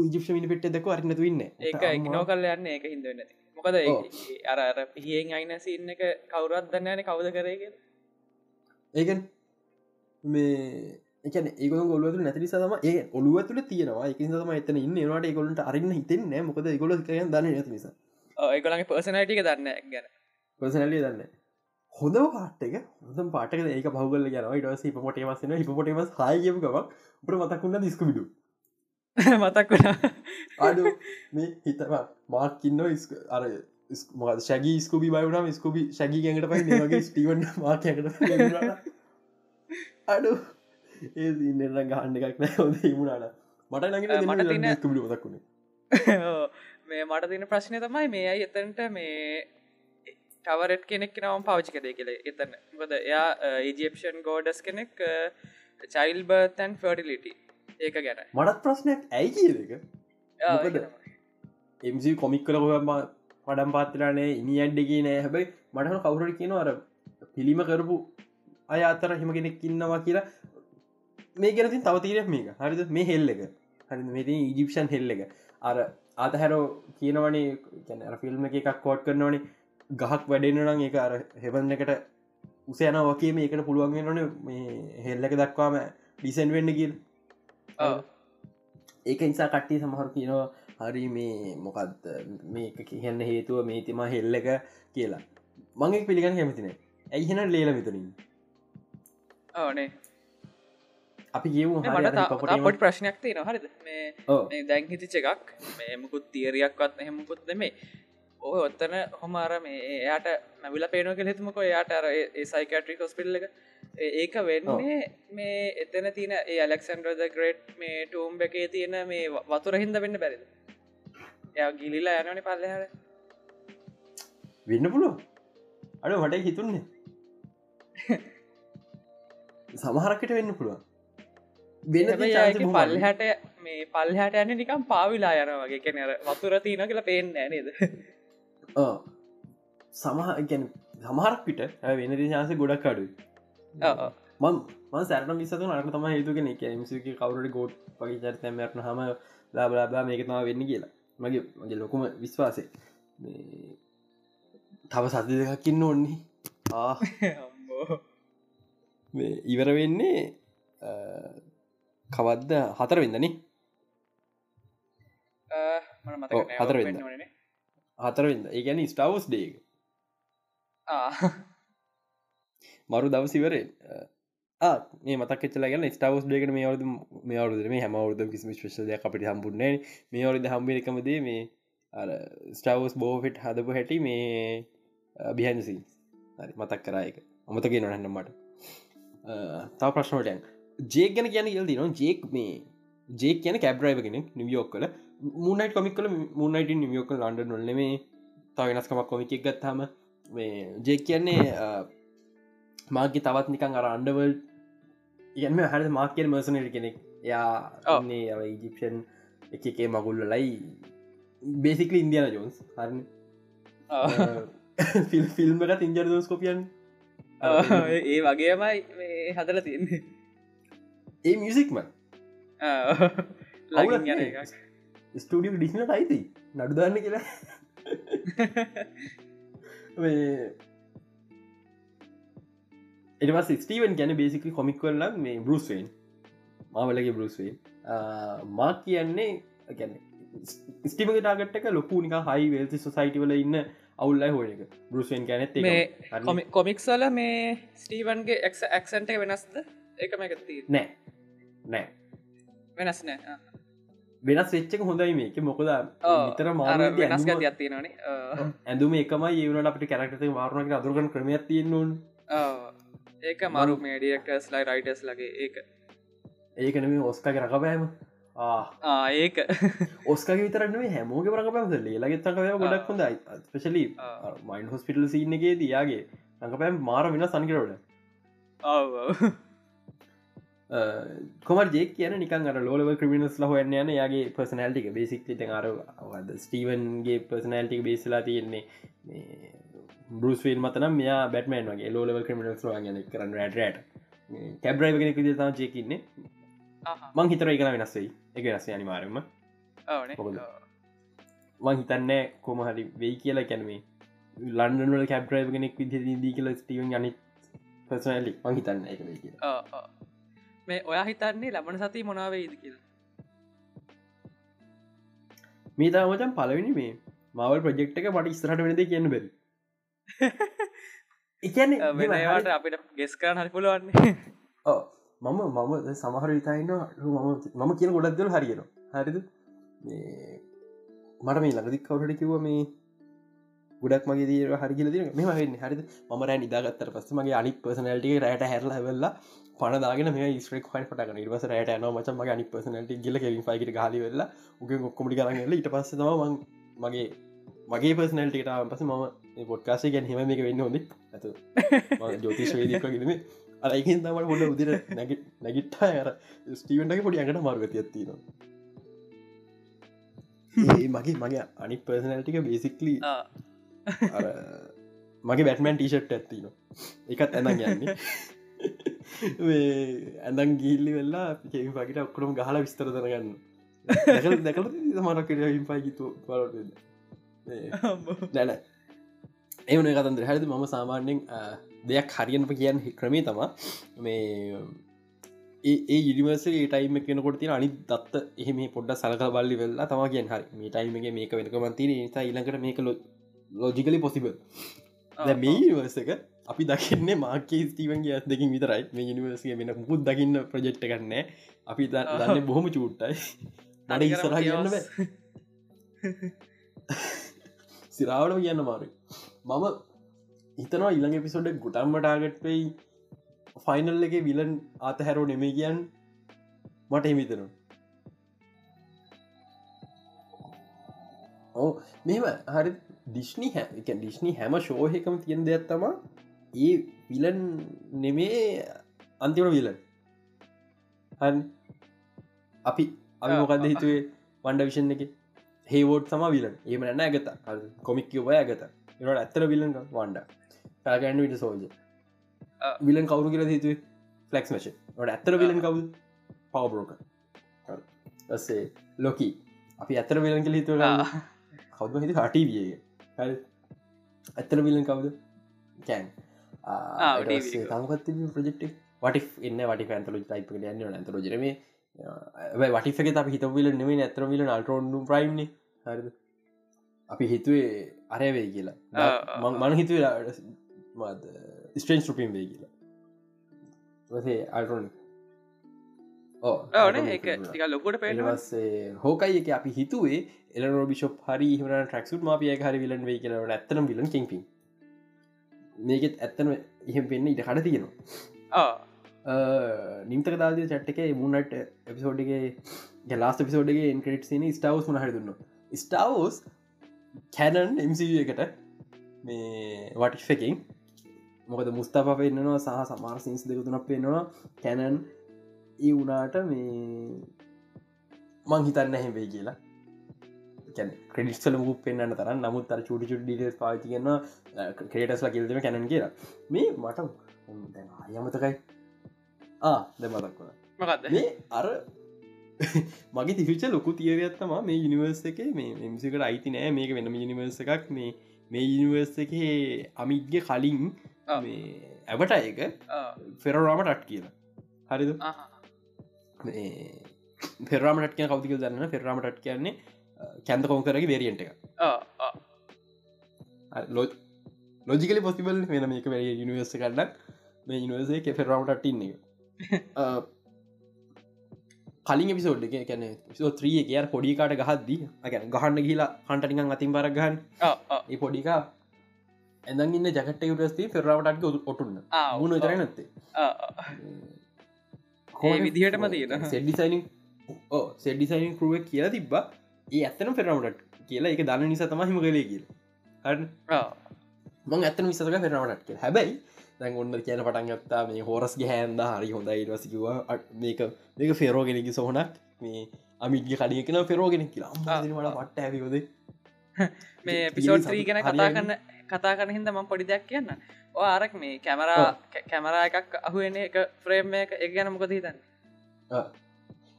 ජිප්ෂ මිනි පෙට්ට දැක අරි නැතු ඉන්න. ඒක ඉක්නෝ කල්ල යන්න ඒක හිද නැති. මොකද ඒ-. ඒ අර අර පිහියෙන් අයින සින්න එක කවුරත් දන්නන කවුද කරේගෙන ඒකන් මේ එකන ඒක ගොලුව නැති සම ඒ ඔලුව තුළ තියෙනවා. එක සම එතන ඉන්න. ඒවාට ගොලට අරන්න හිතෙන්න මොකද ගොල කය දන්න නැති නිසා. ඒගොලගේ පර්සනටික දන්න ගැන. පසනලිය දන්න හොඳ පාටක හොඳ පාටක ඒක පහුගල යන ටස හිපමොටේ වසන හිපොටේමස් හයගම ගවක් උට මතක්කුන්න දිස්කවිඩු මතක් අඩු [LAUGHS] මේ හිතවා මාකින්න අර මොද ශැගී ස්කුබි බයුනම් ස්කුබි ශැගි ගැඟට පයි වගේ ස්ටීවන් මාකකට අඩු [LAUGHS] ඒ ඉන්නර ගහන්ඩ එකක් නෑ. හොද මුණට මට නග මට මතක්ුණේ [LAUGHS] ඔව්. මේ මට තින ප්‍රශ්නය තමයි මේ අයි එතන්ට මේ ටවරට් කෙනෙක් නවම් පවචි කදේ කියල එතන. බද එයා ඒජපෂන් ගෝඩස් කෙනෙක් චයිල් බර්තන් ෆර්ටිලිටි ඒක ගැන. මටත් ප්‍රශ්නයක් ඇයි කියක. එමසි කොමික් කල හොම පඩම් පාත්තරනේ ඉනි අඩ්ඩගේ නෑ. හැබයි මටහන කවුරට කියන අර පිළිම කරපු අය අතර හිම කෙනෙක් ඉන්නවා කියලා මේ ගැනතින් තවතීරයක් මේක. හරිද? මේ හෙල්ල එක. හරි මෙති ඉජිප්ෂන් හෙල්ල එක. අර අතහැරෝ කියනවනේ කැන ෆිල්ම් එක එකක් කෝට් කරනවනේ. ගහක් වැඩෙන නම් එක අර හෙවන්න එකට උසයන වගේ මේකට පුළුවන්ගෙන නොන මේ හෙල්ල එක දක්වාම ඩිසන් වෙන්න කියල්. ඔව්. ඒක නිසා කට්ටි සමහර කියනවා හරි මේ මොකක්ද මේ කියන්න හේතුව මේ තිම හෙල්ල එක කියලා. මංෙක් පිළිගන්න කැමතිනේ ඇයිහෙන ලේල විතරින් ඕනේ අපි මට පොට් ප්‍රශ්නයක් තිය නොහරිද මේ මේ දැන් හිතිච එකක්. මේ මුකුත් තීරයක්වත් එහෙමකුත් නෙමේ ඔය ඔත්තන හොමාර මේ එයාට මැවිල පේනෝ කෙ හිතුමක. එයාට අර සයිකට්‍රි හොස්පිල්ල එක. ඒක වෙන්නේ මේ එතන තියන ඒ ඇලෙක්සන්ඩ්‍රද ග්‍රේට් මේ ටූම් එකේ තියෙන මේ වතුර හින්ද වෙන්න බැරිද? එය ගිලිලා යනනි පල්ලහර වෙන්න පුළුව අඩ මට හිතුන්නේ. සමහරකට වෙන්න පුළුවන් [LAUGHS] වෙන පල්හට මේ පල්හට යන නිකම් පාවිලා යන වගේ. කෙනර වතුර තියන කියලා පේෙන් නේද? [LAUGHS] සමහ ගැන සමහරක් පිට වෙන ශාස ගොඩක්. මන් මන් සැරන විසතු නට තම හේතුගෙන එක මසික කවුරට ගෝඩ් වගේ චරිතැමරන හම ලාබලාබා මේකතම වෙන්න කියලා. මගේ මගේ ලොකුම විශ්වාසය. තව සති දෙකක්කින්න ඔන්නේ ආ. [LAUGHS] ඉවර වෙන්නේ කවද්ද? හතර වෙන්නනේ අ, මට මතක ඔව්, නෑ. හතර. හතර වෙන්න ඒගැන ස්ටවස් ඩේක. මරු දවසිවරේ මේ මතක් චල ගන්න ස්ටවස් ඩේකට මේ අවුදු මේ අවුද මේ හැමවුද කිසි ශෂලය අපට හම්බුන්නේ මේ අවුද හම්බිකමදේ මේ ස්ටවස් බෝෆිට් හදපු හැටි මේ බිහන්සි මතක් කරායක අමතක නොහන්න මට. තා ප්‍රශ්නටයන් ජේක් ගැන කියන ඉල් දින ජේක් මේ ජේක් කියන කැබ්‍රයිව කෙනෙක් නිවියෝක් කල මුණයිට කොමික් කල මුණයිට නිවියෝක ලන්ඩ නොල්ල මේ තා වෙනස්කමක් කොමික් ගත්තාම. මේ ජේක් කියන්නේ මාගේ තවත් නිකං අර අන්ඩවල් යම හර මාකෙල් මර්සනට කෙනෙක්. යා ඔව්. ඔන්නේ අව ඉජිප්ෂන් එක එකේ මගුල්ල ලයි බේසිකල ඉන්දියන ජෝන්ස් හරන. ෆිල් ෆිල්ම් එක ඉන්ජර දෝස්කොපියන් ඔව්, ඒ වගේමයි හදල තියන්නේ [LAUGHS] [LAUGHS] ඒ මියසික්ම ස්ටඩිය ඩිස්නට අයිති නඩු දන්න කියලා. එටවස් ස්ටීවන් ගැන බේසිකි කොමික්වල්ලක් මේ බරුස්වෙන් මාවලගේ බරුස්වෙන් මා කියන්නේ ගැන ස්ටිමක ටාගට්ක ලොකු නික හයි වෙල්සි සොසයිටවල ඉන්න අවුල්ලයි හෝය එක. බරුස්වෙන් ගැනෙත් කොමික්සල මේ ස්ටීවන්ගේ එක් ඇක්සන්ට වෙනස්ද ඒකම එකති නෑ. නෑ. වෙනස් නෑ. වෙනස් වෙච්චක හොඳයි මේක. මොකද අර මාර වෙනස් ගති අත්තිනනේ ඇඳුම එකම ඒවනට අපට කැරක්ට මාරුණක අදුරගන ක්‍රමයක් තියෙන්නුන් ඒක මරු මේ ඩියක්ටර්ස් ලයි රයිටස් ලගේ ඒක. ඒකනම ඔස්කගේ රකපෑම ආ. ඒක. ඔස්කගේ විතරන්නේ හැමෝගේ රකපෑම ලේලගෙත් රකපය ගොඩක් හොඳයි. ස්පෙශලි ආ. මයින් හොස්පිටල් සින්නගේ දයාගේ රඟපෑම් මාර වෙන ඔව්. කොම ජෙක් කියන නිකන් අර ලෝලව ක්‍රමිනස් ල හොයන්න යන යාගේ පර්සනල්ටික බේසික් අර ස්ටීවන්ගේ පර්සනල්ටික බේසලා තියෙන්නේ බරුස්වල් මතන මෙයා බැටමන් වගේ. ලෝලව ක්‍රමිනස් ගන කරන්න රට කැබ්‍රයිවගෙන තා ජයකින්නේ ආහා. මං හිතර එකන වෙනස්වෙයි එක වෙනස්ස අනිවාරම. මං හිතන්න කොම හරි වෙයි කියලා. කැනමේ ලන්ඩනල කැබ්‍රයිව කෙනෙක් විදි දී කියල ස්ටීවන් අනි පර්සනලි මං හිතන්න එක කියලා. මේ ඔයා හිතන්නේ ලබන සති මොනාවේද කියලා? මේ තාමචන් පලවෙනි මේ මවල් ප්‍රජෙක්්ක මට ස්රට වෙනද කියන්න බැරි. [LAUGHS] එකන වෙනවට අපිට ගෙස් කරන්න හරි පුළුවන්නේ [LAUGHS] මම මම සමහර විතායින්න මම මම කියන ගොඩක් දෙල හරියෙන හරිද? මට මේ ළඟදි කවුට කිව මේ ගොඩක් මගේ දීර හරිගල ද මෙම වෙන්න. හරිද? ම රෑ නිදාගත්තර පස්ස මගේ අනි පසනල්ටිය රෑට හැරල වෙල්ලා පනදාගෙන මේ ස්ට්‍රක් හයි පටන නිවස රෑට න මච මගේ අනි පසනට ගිල ෆයිට හලි වෙල්ලා උගේ ගොක්කොමටි කරන්නල ඉට පස්ස තම මගේ මගේ පර්සනල්ටට පස ම පොට්කාසේ ගැන හෙම එක වෙන්න හොඳ ඇතු ජෝතිශ වේදකගෙනම අයිකින් තමට හොඩ උදිර නැග නැගිට්ටා. අර ස්ටීවන්ටගේ පොඩි අඟට මාර්ගති ඇත්තිනවා [LAUGHS] ඒ මගේ මගේ අනි පර්සනල්ටික බේසික්ලි මගේ බැටමන් ටීෂට් ඇත්තින එකත් ඇඳ යන්නේ. ඇඳන් ගිල්ලි වෙල්ලා කෙවි පකිට ඔක්කරම ගහල විස්තර දරගන්න දැකල දැකල මරකට හිම්පයිගිතු දැන එවන කතන්දර. හැද මම සාමාන්‍යෙන් දෙයක් හරියනප කියන්න ක්‍රමේ තමා මේ ඒ ඉනිවර්සේ ටයිම කෙනකොට තින අනි දත්ත එහෙම පොඩ්ඩ සලක බල්ලි වෙල්ලා තම කියෙන් හරි. මේ ටයිමගේ මේක වෙනකමන්තින නිසා ඉලකට මේක ලෝජිකලි පොසිබල් මේ ඉනිවර්සක අපි දකින්නේ මාකේ ස්ටීවන්ගේ ඇස් දෙකින් විතරයි. මේ ඉනිවර්සිය වෙන මුකුත් දකින්න ප්‍රජෙක්්ට ගන්න අපි දන්න බොහොම චූට්ටයි. නඩ ඉස්සරහ කියන්න සිරාවට කියන්න මාරු. මම හිතනවා ඉළඟ පිසොඩ ගුටම්මටාගට් වෙයි. ෆයිනල් එක විලන් අතහැරෝ නෙමේ කියන් මට හිමිතනු ඕ මෙම හරි ඩිශ්නි හැ ඩිශ්නි හැම ශෝහකම තියෙන දෙයක් තම ඒ විලන් නෙමේ අන්තිම විලන් හ අපි අපි මොකක්ද හිතුවේ? වන්ඩ විෂන් එක හේවෝඩ් සම විලන් ඒම නැන්න ඇගත කොමික් ඔබය ඇගත එට ඇත්තර විලන් වන්ඩ පැගැන්ඩ විට සෝජ විලන් කවරු කියල හිතුවේ? ෆලක්ස් මශ ට ඇත්තර විලන් කවු පවබරෝක සේ ලොකී අපි ඇත්තර විලන් කල හිතුව කවද හිති හටවිය ඇත්තර විලන් කවුද? කෑන් තමකත් ප්‍රජෙක්් වට එන්න වට ඇතල ටයිප යන්න ඇතර ජරම වටික අප හිත විල නෙවේ ඇතර විල අල්ටරෝන්ු ප්‍රයිම්න හරිද? අපි හිතුවේ අරයවේ කියලා. මන හිතුවේ ස්ට්‍රේන්ස් රුපීම් වේ කියලා. සේ අල්ටරෝන් ඕන එක ටික ලොකොට පේටවස්සේ හෝකයි එක අපි හිතුවේ එලනෝ බිෂප් හරි හම ට්‍රක්සුට මාපිය හරි විලන් වේ කියලට ඇත්තනම් විලන් කිපි මේකෙත් ඇත්තන එහෙම පෙන්න්න ඉට කඩ තියෙනවා. නිම්තක දාද චට්ක මුණට එපිසෝඩ්ගේ ගලාස් පිසෝඩ්ගේ එන්ක්‍රට් සින ස්ටවස් මන හරි දුන්න ස්ටවස් කැනන් එමස එකට මේ වටිෆකින් මොකද මුස්ථප පෙන්න්නවා සහ සමාර සිංස් දෙකුතුනක් පෙන්නවා කැනන් ඒ වනාට මේ මං හිතන්න හැවෙයි කියලා. ක්‍රඩිස්ල මුක් පෙන්න්න තර නමුත් අර චුටි චුට ඩිට පාති කියන්න ක්‍රේටස්ලා කිල්දම කැනන් කියලා මේ මට අයමතකයි ආ දෙමතක්වන මකක්ද මේ අර [LAUGHS] මගේ තිවිච ලොකු තියවත්තම මේ යනිවර්ස එක මේ එමසිකට අයිති නෑ. මේක වෙනම යනිවර්ස එකක්. මේ මේ යනිවර්ස එක අමිත්ගේ කලින් මේ ඇවට එක ෆෙරරාමට අට් කියලා. හරිද පෙරාමට කිය කවතික දන්න පෙරාමටත් කියන්නේ කැන්ද කොංකරගේ වේරියන්ට එක. ලෝජිකල පොසිබල් වෙන මේක වැ යනිවර්ස කරන්නක් මේ යනිවර්සේ එක පෙරාමට ඉන්න එක. [LAUGHS] කලින් පිසෝඩ් එක කැන ත්‍රිය කිය පොඩිකාට ගහද්දී ගැන ගහන්න කියලා හන්ටනිකන් අතින් බරගහන් ඒ පොඩිකා ඇඳන් ඉන්න ජකට යුටස්ති පෙරාවටක් ඔටුන්න. මුණ තර නැත්තේ. ඒ විදිහටම තියෙන සෙඩ්ඩිසයිනින් ඕ සෙඩ්ඩිසයිනින් කරුව කියලා තිබ්බා. ඒ ඇත්තන පෙරාවටක් කියලා. එක දන්න නිසා තමහිම කලේ කියල. මං ඇත්තන විසක පෙරාවටක් කිය හැබැයි දැන් ඔන්න කියන පටන් ගත්තා මේ හෝරස් හැන්ද හරි හොඳයි වසිකිව මේක මේක ෆෙරෝගෙනකි සොහනක්. මේ අමිගේ කඩිය කෙන පෙරෝගෙන කියලා. මට පට්ට ඇවිකොද [LAUGHS] මේ පිසෝඩ්‍රී ගැන කතා කරන්න කතා කරන හිද මම පොඩි දෙයක් කියන්න ආරක් මේ කැමරා කැමරා එකක් අහුවෙන එක ෆ්‍රේම් එක එක ගැන මොකද හිතන්න?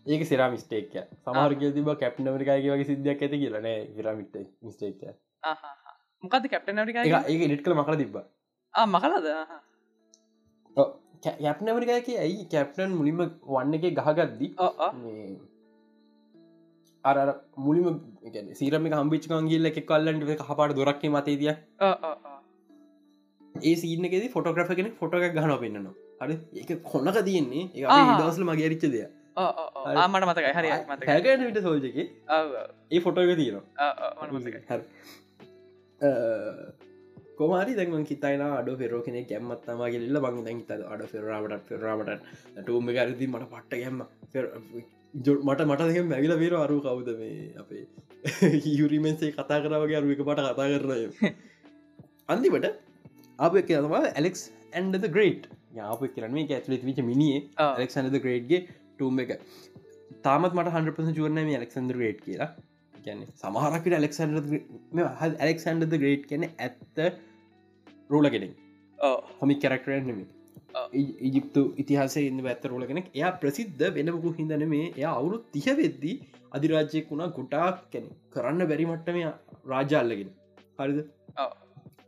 ඒක සිරා මිස්ටේක් සමහරග තිබ කැප් නමරිකාගේ වගේ සිද්ධයක් ඇති කියලන විරමිට මිස්ටේක් මොකද කැප්ට නරික ඒක ඉඩට කළ මකර තිබ මකලද? කැප්නවරිකාක ඇයි කැප්ටන් මුලින්ම වන්න එක ගහගද්දි අර මුලිම සීරම හම්බිච්කන් ගිල්ල එක කල්ලන්ට හපාට දොරක්ක මතේදිය ඒ සීනකෙද ෆොටෝග්‍රෆ කෙන ෆොටෝ එකක් ගහන පෙන්න්නවා. හරි? ඒක කොනක තියෙන්නේ. ඒ. දවසල මගේ රිච්ච දෙය ආමට මතකයි. හරි මතක හැගට විට සෝජක ඒ ෆොටෝ එක තියෙනවා. කොමාරි දැන් කිතයින අඩ පෙරෝ කෙනෙ කැම්මත්තම ගෙල්ල බං දැන් හිත අඩ පෙරාවට පෙරාවට ටූම ගරදි මට පට්ට ගැම්ම මට මට දෙක මැවිල පේර අරු කවුද මේ අපේ [LAUGHS] යුරිමෙන්සේ කතා කරවගේ අරුවක පට කතා කරනය [LAUGHS] අන්තිමට අප කියවා ඇලෙක්ස් ඇන්ඩ ග්‍රේට් යාප කරන මේ ඇතුලෙත් විච මිනිේ ඇලෙක්න්ද ග්‍රේට්ගේ ටූම් එක. තාමත් මට හන්පස චුවන මේ ඇලෙක්සන්ද ග්‍රේට් කියලා. ගැන සමහරකට ඇලෙක්සන්ඩ ඇලෙක්සන්ඩ ග්‍රේට් කියන ඇත්ත රෝලගෙනින් හොමි කැරක්ටරන් නෙමේ ඔව්. ඉජිප්තු ඉතිහාසේ ඉන්න ඇත්ත රෝල කෙනෙක්. එයා ප්‍රසිද්ධ වෙනමකු හිදන මේ එය අවුරු තිහ වෙද්දී අධිරාජ්‍යයක් වුණා ගොටාක් කැන කරන්න බැරිමට්ටම රාජාල්ලගෙන. හරිද.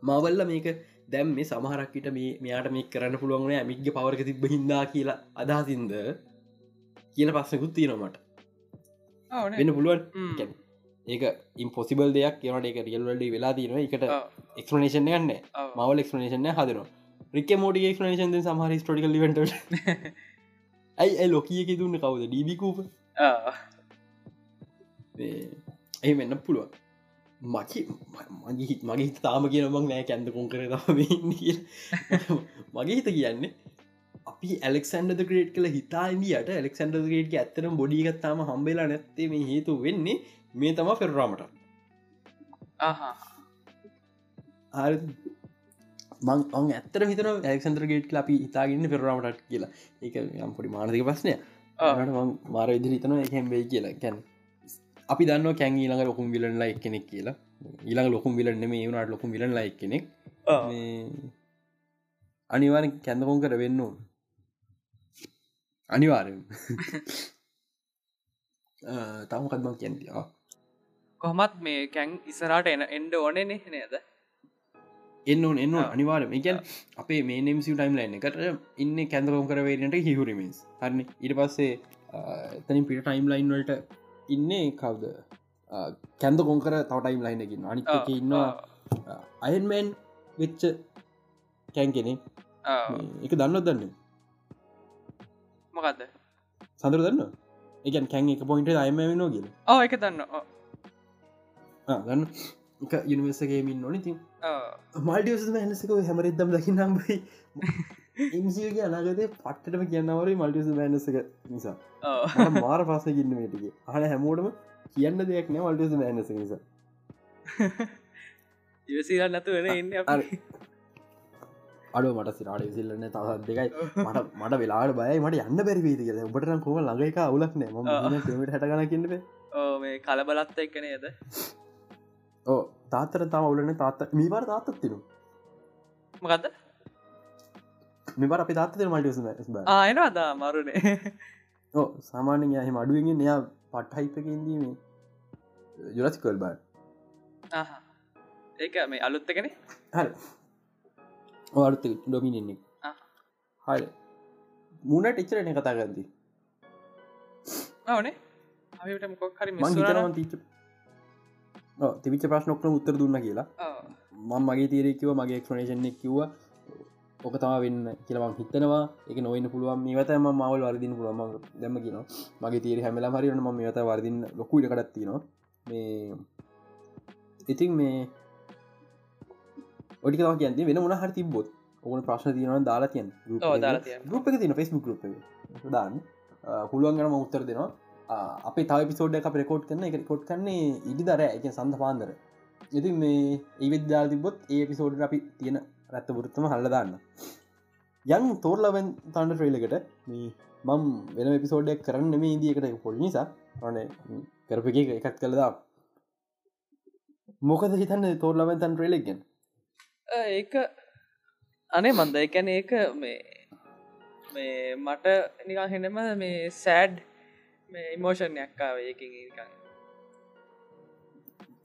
මවල්ල මේක දැම් මේ සමහරක්කට මේ මෙයාට මේ කරන්න පුළුවන්ගන ඇමික්ග පවරක තිබ හින්දා කියලා අදහසින්ද කියන පස්සකුත් තියෙනමට වෙන්න පුළුවන්. ඒක ඉම්පොසිබල් දෙයක් කියවට එක රියල්වලඩි වෙලා තියෙන එකට එක්ස්පනේෂන් ගන්න මවල් එක්ස්පනේෂන හදනවා. රික මෝඩි ක්නේෂන් සමහර ස්ටටිකල් වට [LAUGHS] ඇයි ඇයි ලොකියක දුන්න? කවුද? ඩීබිකූප එහි වෙන්න පුළුවන් මකි මගේ හිත් මගේ හිත තාම කියන මං නෑ කැන්ද කොන් කර [LAUGHS] මගේ හිත කියන්නේ අපි ඇලෙක්සන්ඩ ග්‍රේට් කළ හිතාන්දියට ඇලෙක්සන්ඩ ග්‍රේට් ඇත්තනම් බොඩිගත්තාම හම්බෙලා නැත්තේ මේ හේතු වෙන්නේ මේ තම පෙරරාමට. හරි. මං ඇත්තර හිතන ඇක්සන්ද්‍ර ගේට් අපි හිතාගන්න පෙරරාමටත් කියලා. ඒක යම් පොඩි මානතික ප්‍රශ්නය මාර ඉදිරි හිතන එකම් වෙයි කියලා. කැන් අපි දන්න කැන් ඊළඟ ලොකුම් විලන් ලයි කෙනෙක් කියලා. ඊළඟ ලොකුම් විලන්න මේ වුණට ලොකුම් විලන් ලයි කෙනෙක්. අනිවාර කැඳකොන් කර වෙන්න ඕන. අනිවාරෙන් [LAUGHS] තමුකත්ම කැන්තිවා කොහමත් මේ කැන් ඉසරට එන එන්ඩ ඕනේ නෙ නේද? එන්න ඕන එන්න. අනිවාරම එකන් අපේ මේ නෙම්සි ටයිම් ලයින්න එකට ඉන්න කැඳකොම් කරවේරට හිහුරිමස් හරි ඉට පස්සේ එතනින් පිට ටයිම් ලයින් වලට ඉන්නේ කවුද? කැන්ද කොංකර තව ටයිම් ලයිනකින් අනික ඉන්නවා. අයන්මෑන් වෙච්ච කැන් කෙනෙ එක දන්නත් දන්න? මොකක්ද සඳර දන්න එකන් කැන් එක පොයින්ට අයම නෝ කියල. ඕ එක දන්න. ඕ, ගන්න එක යනිවර්සගේමින් නොන ති ඕ. මල්ටියස හැනසක හැමරිදම් දකි නම්බයි ඉම්සිගේ අනාගතය පට්ටම කියන්නවර මල්ටියස බෑනසක නිසා. මට මාර පස ගන්න මේටක හන හැමෝටම කියන්න දෙයක් නෑ මල්ටියස බෑනස නිසා. [LAUGHS] ඉවසිරල් නැතු වෙන එන්න අඩු මට සිරාට විසිල්ලන්න තවත් දෙකයි. [LAUGHS] මට මට වෙලාට බයි මට යන්න බැරිවේද කියල. ඔබට කොම ළඟක අවුලක් නෑ. ම ට හටගන කියන්නබේ ඕ මේ කලබලත්ත එක්ක නේද? ඕ තාත්තර තම අවුලන තාත්ත මීවාර තාත්තත් තිනු මොකක්ද මෙබර අපි තාත්තර මල්ටියස බ. ආයන අදා මරුණේ ඕ [LAUGHS] සාමාන්‍ය යහෙම අඩුවගෙන් එයා පට්හයිපකන්දීම යුරස්කල් ආහා. ඒක මේ අලුත්තකන හරි. ඕර්ත ඩොමිනෙන්නේ. හරි. මුණට එච්චරන කතා ගන්දී ඕනේ අපිට මොකොක් හරි තිවිච ප්‍රශ්නොක්න උත්තර දුන්න කියලා. මං මගේ තීරකිව මගේ ක්ෂනේෂණ කිව්ව ඕක තම වෙන්න කියලවන් හිතනවා. එක නොවන්න පුළුවන්. මේවතම මවල් වර්දින පුළුවම දැම කියන මගේ තීර හැමලා හරිරන ම මේවත වර්දින්න ලොකු ඉඩකටත්තිනවා මේ ඉතින් මේ ඔඩිකව කියන්ති වෙන මොන හරි තිබොත් ඕන ප්‍රශ්න තියනව දාලා තියන් දාලා තියන්න. ගුප් එක තින ෆෙස්බුක් ගුප් දාන්න පුළුවන් ගනම උත්තර දෙනවා. අප තව පිසෝඩ් අප රෙකෝඩ් කරන එක කොට් කන්නේ ඉදි දර එක සඳ පාන්දර. ඉති මේ ඒවිද්‍යාල් තිබොත් ඒ පිසෝඩ් අපි තියෙන රැත්ත පුරුත්තම හල්ලදාන්න යන් තෝර්ලවෙන් තන්ඩ ට්‍රේලකට මේ මම් වෙන පිසෝඩ්ඩක් කරන්න මේ ඉදිකට පොල් නිසා. ඕන කරප එක එකත් කළදා මොකද හිතන්න තෝර්ලවෙන් තන් ට්‍රේලෙක්ගෙන් ඒක අනේ මන්ද එකැන ඒක මේ මේ මට නිකන් හෙනම මේ සෑඩ් මේ ඉමෝෂණයක්කාව ඒකින් නිකන්.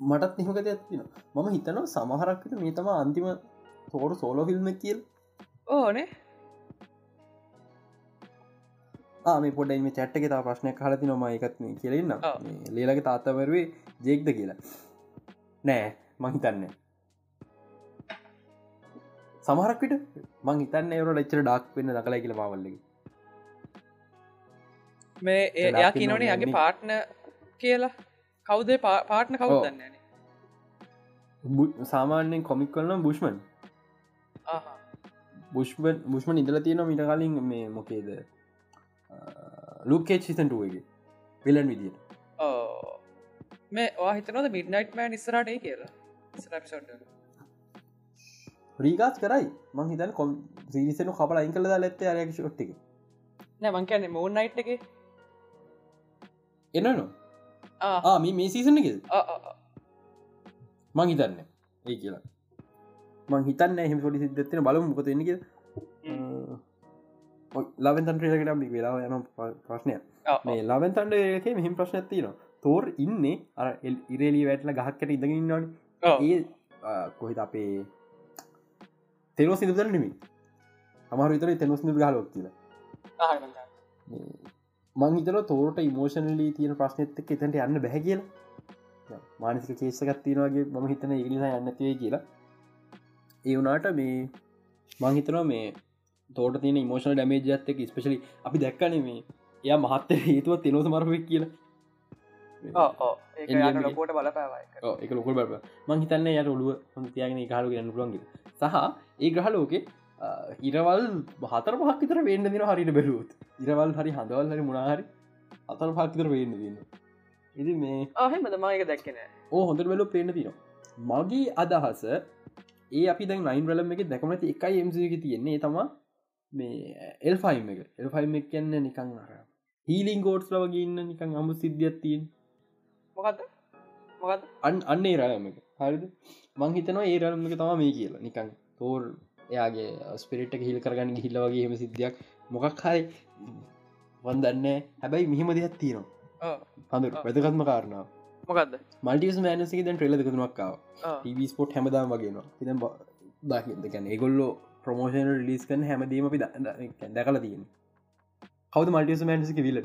මටත් නිහකත ඇත්තින මම හිතනවා සමහරක්කට මේ තම අන්තිම තෝරු සෝලෝ ෆිල්ම් කියල් ඕනේ. මේ පොඩ මේ චට්ක තා ප්‍රශ්නය හලති නොම එකත් කියලෙන්න ආ. ලේලගේ තාත්තවරුවේ ජෙක්ද කියලා. නෑ මහිතන්න සමහරක්විට මං හිතන්න එවර ලච්චර ඩක් වෙන්න දකලා කියල මවල්ලගේ මේ එයා පින්නෝනේ කියනවනේ යගේ යන්නේ. පාට්න කියලා. කවුද පාට්න ඔව්. කවුදන්නන සාමාන්‍යෙන් කොමික් කලන බුෂ්මන් බුෂ්මන් ඉදල තියෙන මිට කලින් මේ මොකේද? ලුකේ චිසන්ටුවගේ පිලන් විදිට මේ හිතනොද මිඩ්නයිට් මෑන් ඉස්රටේ කියලා? ්‍රීගාස් කරයි. මං හිතන් කොම් සිරිසන කපල අයින් කලද ලැත්ත අරයක් ෂොට්ටික නෑ මංකන්නේ මෝන් නයිට් එක. එනන ආම මේ සීසන එක මං හිතන්න. ඒ කියලා මං හිතන්න එහම ොඩි සිද්ධත්වන බලමු මොකත එන්නක ලවෙන්තන් ්‍රේලකට වෙලා යන ප්‍රශ්නය මේ ලවෙන්තන්ඩ එක මෙහිම ප්‍රශ්න ඇතින තෝර් ඉන්නේ අර ඉරේලි වැටල ගහක්කට ඉදගන්නන්න ඒ කොහිත අපේ තෙනෝ සිදුදර නෙමි අමර විතර තෙනොස් හලොක් කියලා. මං හිතන තෝරට ඉමෝෂනලී තියෙන ප්‍රශ්නත්තක එතට යන්න බැහැ කියලා. මානසික කේෂකත්තිනවාගේ මම හිතන ඉගනිසා යන්නතිවේ කියලා ඒ වනාට මේ මං හිතනවා මේ තෝට තියන මෝෂන ඩමේජ ඇත්තක ස්පෙශලි අපි දැක්කන මේ එය මහත්ත හේතුව තෙනෝ සමරපයක් කියලා. ලොකෝට බලපෑවයි එක ලොකල් බ මං හිතන්න යට ඔලුව හොඳ තියගෙන කාලු ගන්න පුළන්ගේ සහ ඒ ග්‍රහලෝකේ ඉරවල් හතර පහක් තර වෙන්න දින හරිට බැලුවත්. ඉරවල් හරි හඳවල් හරි මුණහරි අතර පක්තර වෙන්න දන්න ඉදි මේ ආහෙමද මයක දැක්කෙන ඕ හොඳ වෙලු පේන තින මගේ අදහස ඒ අපි දැන් නයින් රලම එක දැකමති එකයි එමසක තියෙන්නේ. තමා මේ එල්ෆයිම් එක. එල්ෆයිම් එක කියන්න නිකං අර හීලින් ගෝඩ්ස් ලවගේ ඉන්න නිකං අමු සිද්ධියත්තියෙන් මොකක්ද මොකද අන් අන්නේ රයම එක. හරිද? මං හිතනවා ඒ රලම එක තම මේ කියලා. නිකං තෝර් එයාගේ ස්පිරිට් හිල් කරගන්න හිල්ල වගේ හෙම සිද්ධියක්. මොකක් හරි වන්දන්න හැබැයි මෙහෙම දෙයක් තියෙනවා. හඳු වැදගත්ම කාරණාව මොකක්ද මල්ටිස් මෑනසික දැන් ට්‍රෙල දෙකතුමක්කාව ටව ස්පොට් හැමදාම් වගේනවා හිතම් දකිදකැන ඒගොල්ලෝ ප්‍රමෝෂන ලිස් කන හැමදීම අපි දැකල තියෙන කවද මල්ටිස් මෑනසික විල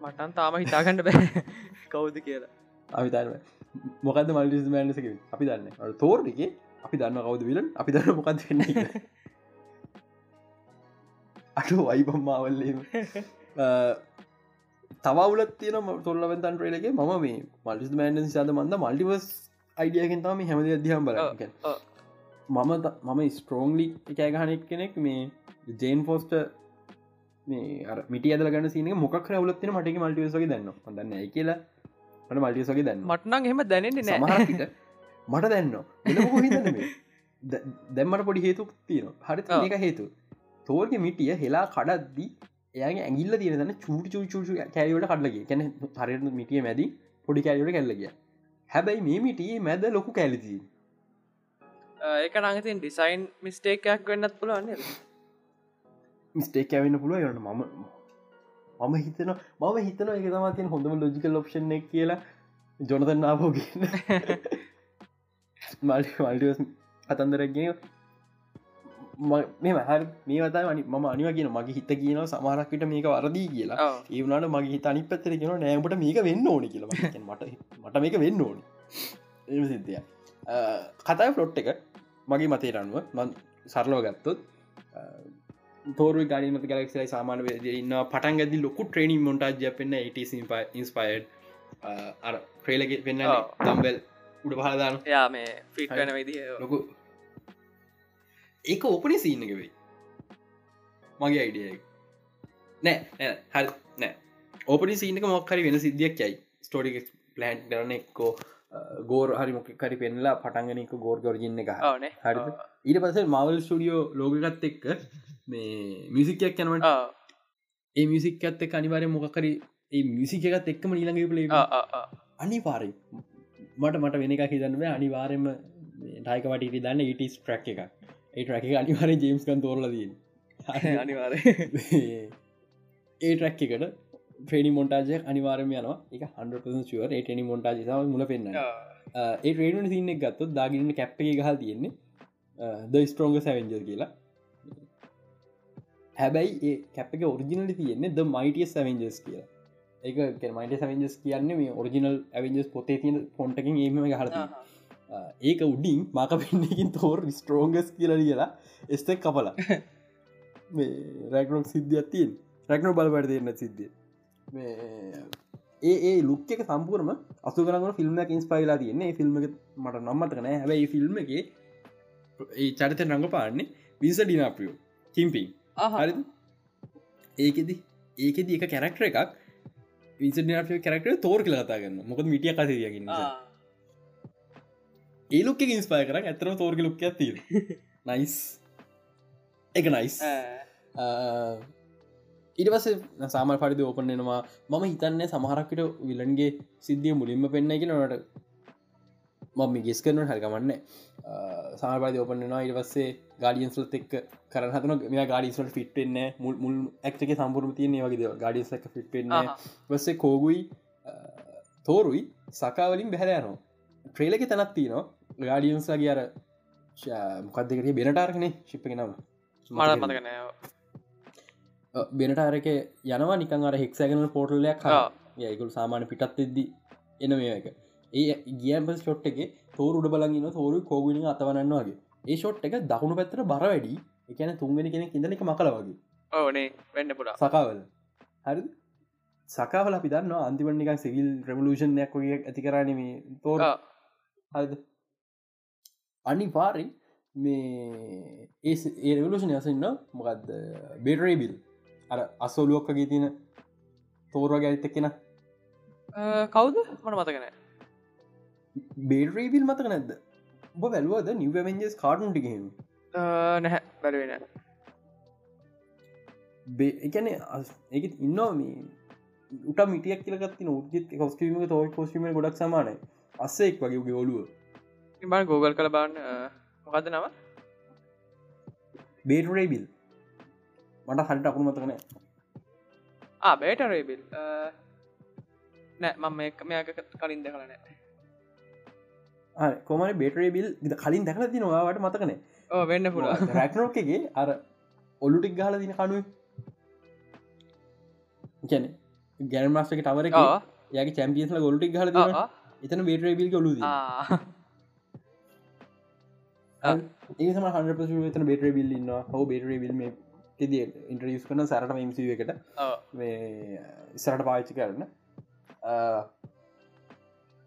මටන් තාම හිතාගන්න බෑ. [LAUGHS] කවුද කියලා. අවිතන්න මොකද මල්ටිස් මෑනසික අපි දන්න. තෝර්ටික අපි දන්න කවද විලන් අපි දන්න මොකද වෙන්න අට වයිබම්මාවල්ලීම තවුලත් තියන තොල්ලවෙන්තන් ට්‍රේලගේ මම මේ මල්ටිස් මෑන් සද මන්ද මල්ටිවස් අයිඩියගෙන් තම හැමද අධ්‍යහම් බල මම මම ස්ට්‍රෝංලි එකෑගහනෙක් කෙනෙක් මේ ජේන් ෆෝස්ට මේ මිට අදල ගන්න සින මොක් රවලත්තින මටක මල්ටිවසගේ දන්න ඇයි කියලා මට මල්ටියසගේ දන්න මටනං එහෙම දැනෙන්නේ නෑ [LAUGHS] මට දැන්න දැම්මට පොඩි හේතු තියෙන හරි ඒක හේතු තෝර්ග මිටිය හෙලා කඩද්දී එයාගේ ඇගිල්ල තියෙනන චූට චූ චූ කැරිවට කඩලගේ කැන හරයට මිටිය මැදි පොඩි කැරිවට කැල්ලගිය හැබැයි මේ මිටියේ මැද ලොකු කැලිති ඒක නඟතින් ඩිසයින් මිස්ටේකයක් වෙන්නත් පුළුවන්න මිස්ටේක් ඇවෙන්න පුළුව යන්න මම මම හිතන මම හිතන එක තමතින් හොඳම ලොජිකල් එක කියලා ජොනතන්නාපෝගන්න මල්ි මල්ටියස් අතන්දරක්ගෙන මේ මහර මේ වතා ම අනිව කියන මගේ හිත කියන සමහරක්විට මේක වරදී කියලා. ඒවනට මගේ හිත අනි පත්තර කියන නෑමට මේක වෙන්න ඕනි කියලා. මට මට මේක වෙන්න ඕනි. එම සිද්ධිය කතයි ෆලොට් එක මගේ මතේ රන්ුව මන් සරලෝ ගත්තොත් තෝරු ගනිමත ගලක්සයි සාමාන ඉන්න පටන් ගදි ලොකු ට්‍රේනිින් මොටාජය පෙන්න්න ඉන්ස්පයිඩ් අර ක්‍රේලගේ පෙන්න්න තම්බෙල් උඩ පහදාන යා මේ ෆිට් වෙන විදිහ ලොකු ඒක ඕපනි සීනක වෙයි. මගේ අයිඩිය නෑ හරි නෑ. ඕපනි සීනක මොක්හරි වෙන සිද්ධියක් යයි. ස්ටෝඩි ප්ලන්් කරන එක්කෝ ගෝර හරි මොකකරි පෙන්ලා පටන්ගනක ගෝර් ගොරජින්න එක ඕනේ හරි ඊට පස මවල් ස්ටඩියෝ ලෝගකත් එක්ක මේ මිසිකයක් යනවට ඒ මිසිකත් එක් අනිවාරය මොකකරි ඒ මිසිකත් එක්කම ඊළඟ පලේ අනිවාරය මට මට වෙන එක හිතන්ව අනිවාරයම ටයික වටට දන්න ඉටස් ට්‍රක් එක ඒ ට්‍රක අනිවාරය ජේම්ස්කන් තෝරලදී අනිවාර ඒ ට්‍රක් එකට ට්‍රේනි මොන්ටාජය අනිවාරම යනවා. එක හන්ුව ඒටනි මොන්ටාජ සම මුල පෙන්න්න ඒ ට්‍රේඩන සින්න ගත්තු දාගන්න කැප් එක ගහල් තියෙන්නේ ද ස්ට්‍රෝංග සැවෙන්ජර් කියලා. හැබැයි ඒ කැප් එක ඔරිජිනලි තියෙන්නේ ද මයිටිය සැවෙන්ජස් කියලා. ඒක මයිට සැවෙන්ජස් කියන්නේ මේ ඔරිජිනල් ඇවෙන්ජස් පොතේ තියෙන ෆොන්ටකින් ඒම හරති ඒක උඩින් මක පෙන්නකින් තෝර ස්ට්‍රෝංගස් කියල කියලා එස්තෙක් කපල. රැක්නොක් සිද්ධියක් තියෙන්. රැක්නෝ බල පට දෙන්න සිද්ධිය ඒ ඒ ලුක් එක සම්පූර්ම අසු කරන ෆිල්ම් ඉන්ස්පයිලා තියන්නේ. ෆිල්ම් මට නම්මතකන හැබයි ෆිල්ම් එක ඒ චරිත රඟ පාන්නේ විස ඩිනාපියෝ චිම්පින් හරි ඒකෙදි ඒකෙද එක කැරක්ටර එකක් විසඩිනාපිය කැරක්ටර තෝර කලතා ගන්න මොකද මිටිය කසයගන්න ඒ ලොක්ක ඉන්ස්පය කර ඇතරම තෝර්ග ලොක්ක ඇති නයිස් එක නයිස් ඉට පස සාම පරිදි ඕපන්නෙනවා මම හිතන්නේ සමහරක්කට විලන්ගේ සිද්ධිය මුලින්ම පෙන්න්න නොට මම ගෙස් කරන හරකමන්න සාමපාද ඔපන්නවා ඉට පස්සේ ගාඩියන්ස්ලත් එක් කරන හතන මේ ගාඩිස්ලට ෆිට්ෙන්න මුල් මුල් ඇක්ක සම්පුරම තියන්නේ වගේ ගඩිස් එක ෆිට්ෙන්න වස්සේ කෝගුයි තෝරුයි සකාවලින් බැහැරයනවා ට්‍රේලක තැනත් තියනවා ගාඩියන්ස්ලගේ අර මොකක්දකට බෙනටාර්කන ශිප්ප නම්. මට මතකන බෙනටාරක යනවා නිකන් අර හෙක්සැගනල් පෝටල්ලයක් යකුල් සාමාන පිටත් එද්දි එන මේ එක. ඒ ගියම්ප ෂොට් එක තෝර උඩ බලගන්න තෝරු කෝගුලින් අතවනන්න වගේ. ඒ ෂොට් එක දකුණු පැත්තර බර වැඩි. එකන තුන්ගෙන කෙනෙ ඉඳන එක මකල වගේ. ඕනේ වෙන්න පුඩා සකාවල. හරි සකාවල අපි දන්න අන්තිවනික සිවිල් රෙවලූෂන්යක් වගේ ඇති කරන්නේ තෝර. හරිද අනි පාරෙන් මේ ඒ රෙවලූෂන් යසන්න මොකක්ද බේටරේබිල් අර අසෝලුවක්කගේ තියෙන තෝරග ඇත්තක්කෙන කවුද? මට මතකන බේටරේබිල් මතක නැද්ද? ඔබ වැැලුවද නිවවෙන්ජස් කාටුන් ටිකහෙම නැහැ. බැලවෙන එකන එක ඉන්නවා මේ උට මිටියක් කියලගත්ති උද්ජිත් කොස්කීම තෝ කොස්ීම ගොඩක් සමානයි. අස්සෙක් වගේ ඔලුව ඉබන් ගෝගල් කළ බාන්න මොකද නම? බේටරේබිල් මට හරිට අකුරු මතකන බේටරේබිල් නෑ මම මෙයක කලින් දෙකලනෑ කොමන බේටරේබිල් කලින් දැකල ති නොවාට මතකන වෙන්න පුළ රැක්නෝකගේ අර ඔල්ලුටික් ගහල දින කනුව ගැන ගැන මස්ටක තවර යගේ චැම්පියස්ල ගොල්ටික් හල එතන බේටරේබිල් ගොලු ඒම හන්පස තන බේටර බිල්ලන්න හෝ බේටර බිල්ම ෙද ඉන්ට්‍රියස් කන සරට මම්සි එකට. මේ ඉස්සරට පාච්චි කරන්න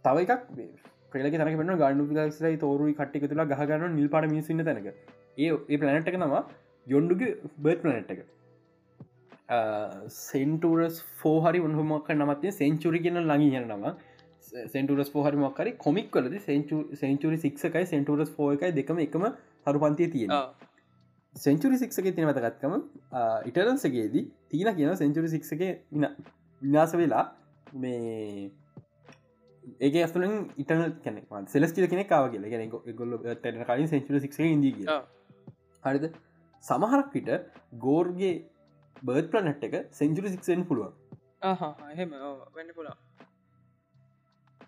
තව එකක් ප්‍රේලක පෙන ගඩු පිලක්සයි තෝරුයි කට්ටික තුලා ගහගන්න නිල් පාට මිසින්න තැනක. ඒ ඒ පලනට් එක නවා යොන්ඩුගේ බර්ත් පලනට් එක. සෙන්ටරස් ෆෝහරි උන්හමක් නමත්ය සෙන්චුරි කියන ලඟි යනම සෙන්ටරස් පෝහරි මක්කරි කොමික් කලද සෙන්චුරි සික්සකයි සෙන්ටරස් ෆෝ එකයි දෙකම එකම හරු පන්තිය තියෙන සෙන්චුරි සික්සක තින මතකත්කම ඉටරන්සගේදී තිීන කියන සෙන්චුරි සික්සක විනාස වෙලා මේ ඒක ඇස්තුලින් ඉටන කැනෙ සෙලස්ටිල කෙනෙ කාව කියල. ගැන ගොල්ල තැන කලින් සෙන්චුර සික්ස ඉදී කිය හරිද? සමහරක් පිට ගෝර්ගේ බර්ත් ප්‍රනට් එක සෙන්චුරි සික්සෙන් පුළුවන්. එහෙම වෙන්න පුලා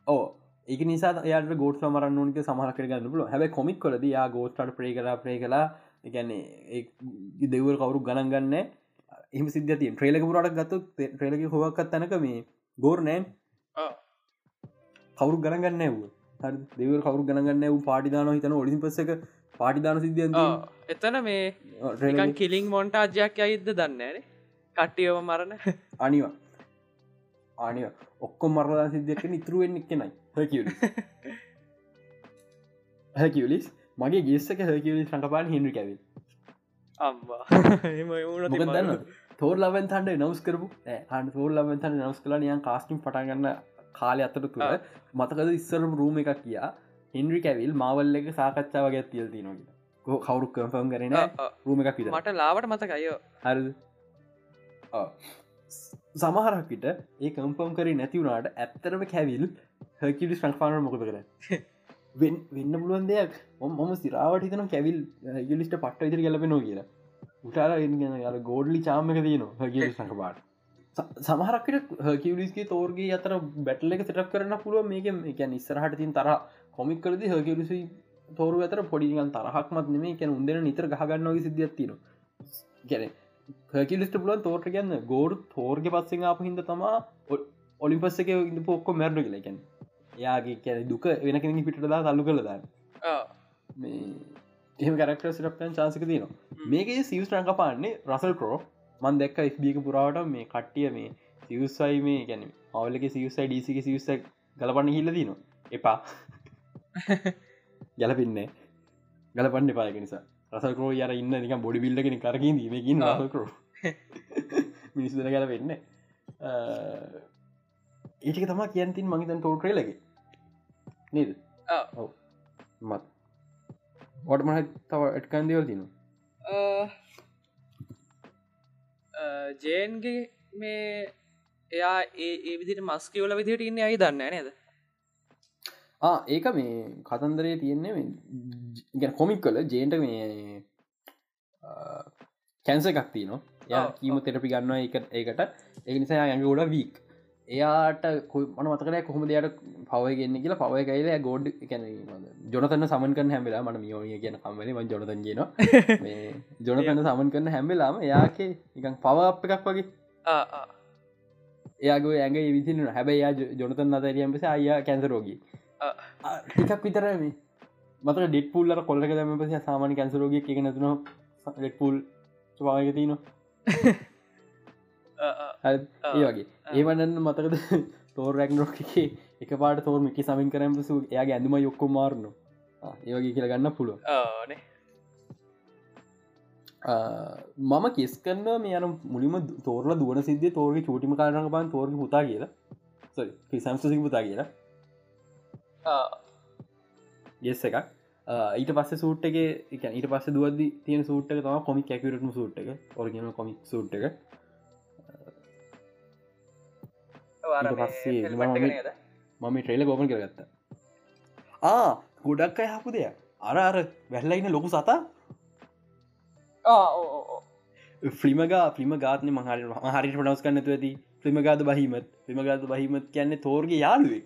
ඕ ඒක නිසා යට ගෝට මරන්න ඕනික සමහක ගන්න පුල හැබ කොමික් කොලද යා ගෝස්ටට ප්‍රේ කර ප්‍රේ කලා එකන්නේ දෙවල් කවරු ගණන් ගන්න එහම සිද්ධති ට්‍රේලක පුරට ගත්තු ට්‍රේලක හොවක්ත් තැනක මේ ගෝර් නෑම් කවරු ගණගන්න වූ හරි දෙවල් කවරු ගණගන්න වූ පාටිදාන හිතන ඔලින් පස්සක පාටිදාන සිද්ධිය එතන මේ කිලින් මොන්ට අජයක් අයිද දන්නේන කට්ටියව මරණ අනිවා ආනිය ඔක්කො මරලා සිද්ධියක ඉතුරුවෙන් එක්කෙනයි. හැකිවලි හැකිවලිස් [LAUGHS] මගේ ගෙස්සක හැකිවලි සඟපාන හින්රි කැවිල් අම්බා තෝර ලබෙන් තන්ට නවස් කරපු. හන්ට තෝර ලබෙන් තන්න නවස් කලා නියන් කාස්ටිම් පටගන්න කාලය අතට තුළ මතකද ඉස්සරම රූම එකක් කියා හින්රි කැවිල් මාවල්ල එක සාකච්ඡාව ගැත් තියල් තිනොට කවුරු කම්ෆම් කරන රූම එකක් මට ලාවට මතකයෝ හරි සමහරක්කිට ඒ කම්පම් කරි නැතිවුණට ඇත්තරම කැවිල් හැකිලි සංපාන මොකද කර [LAUGHS] වෙන්න පුළුවන් දෙයක්. මොම සිරාවට හිතන කැවිල් ගලිස්ට පට්ට ඉදිරි ගලපෙනෝ කියලා. උටාර යාල ගෝඩ්ලි චාමක තියනවා හැකිලි සංකපාට සමහරක්කට හකිලිස්ගේ තෝර්ගේ අතර බැටල එක සිටක් කරන්න පුළුව මේක එක නිස්සරහට තින් තර කොමික් කරද හකිලිසි තෝරු අතර පොඩිගන් තරහක්මත් නෙමේ කැන උන්දෙන නිතර ගහගන්නවගේ සිද්ධියත්තින ගැන හකිලිස්ට පුලන් තෝට ගන්න. ගෝඩ් තෝර්ග පස්සෙන් අප හිද තමා ඔලිපස්ස එක ඉඳ පොක්කො මැරඩ කියලකැන එයාගේ කැන දුක වෙන කෙනෙ පිටදා තල්ලු කළදාන්න මේ එහම කරක්ට සිරප්යන් චාන්සක තියනවා. මේකේ සිවස් රංක පාන්නේ රසල් කරෝ මන් දැක්ක ස්බියක පුරාවට මේ කට්ටිය මේ සිවස්සයි මේ ගැන අවලක සිවසයි ඩීසික සිවස ගලපන්න හිල්ල දිනවා එපා. [LAUGHS] [LAUGHS] ගැලපින්නේ. ගලපන්න එපායක නිසා රසකරෝ යර ඉන්න නික බොඩි බිල්ලගෙන කරකින් දීමකින් රසකරෝ මිනිස්සුදන ගැල වෙන්න. ඒටික තමා කියන්තින් මහිතන් ටෝට්‍රේ ලගේ නේද? ඔව්. මත්. වට මහ තව එට්කන්දවල් තින ජේන්ගේ මේ එයා ඒ ඒ විදිට මස්කිවල විදිට ඉන්න අයි දන්න නේද ඒක මේ කතන්දරේ තියෙන්නේ ගැ කොමික් කල ජේන්ට මේ කැන්ස එකක්ති නවා ය කීම තෙරපි ගන්නවා එක ඒකට. ඒ නිසා ඇඟ ගොඩ වීක් එයාට මන මතකන කොහොම දෙයට පව ගෙන්න්න කියලා. පව කයිල ගෝඩ් කැන ජොනතන්න සමන් කන හැමිලා මට මියෝනිය කියන කම්වල ම ජොනතන් කියන ජොනතන්න සමන් කරන හැමිලාම යාකේ එකන් පව අප එකක් වගේ. එයාගේ ඇගේ විසින හැබැයි ජොනතන් අතරියම් පස අයා කැන්සරෝගී ටිකක් විතරම මත ඩෙට පුල්ල කොල්ලක දම පස සාමාන කැන්සරෝගිය එක නතුන ඩෙට්පුල් ස්වාගතිනවා ඒ වගේ. ඒවනන්න මතකද තෝර රැක් නොක් එක එක පාට තෝර මිකි සමින් කරම්පසු එයාගේ ඇඳුම යොක්කො මාරනු ඒවගේ කියල ගන්න පුළුව මම කිස් කරන්න මේ යන මුලිම තෝරල දුවන සිද්ධ තෝරග චෝටිම කාරන බන් තෝර පුතා කියලා. පිසම්සසි පුතා කියලා ගෙස් එකක්. ඊට පස්ස සූට් එක එක ඊට පස්ස දුවද තියෙන සූට් එක තම කොමි කැකරටම සූට් එක. ඔරගන කොමික් සූට් එක. පස්සේ මම ට්‍රේල ගෝපන් කරගත්ත. ආ ගොඩක් අය හපු දෙයක්. අර අර වැැල්ලයින්න ලොකු සතා. ෆ්‍රිමගා ෆිම ගාතන මහරි හරිට පනවස් කන්නතු ඇති. ්‍රිමගාද බහිමත් ්‍රිමගාද බහිමත් කියන්නේ තෝර්ගේ යාළුවේ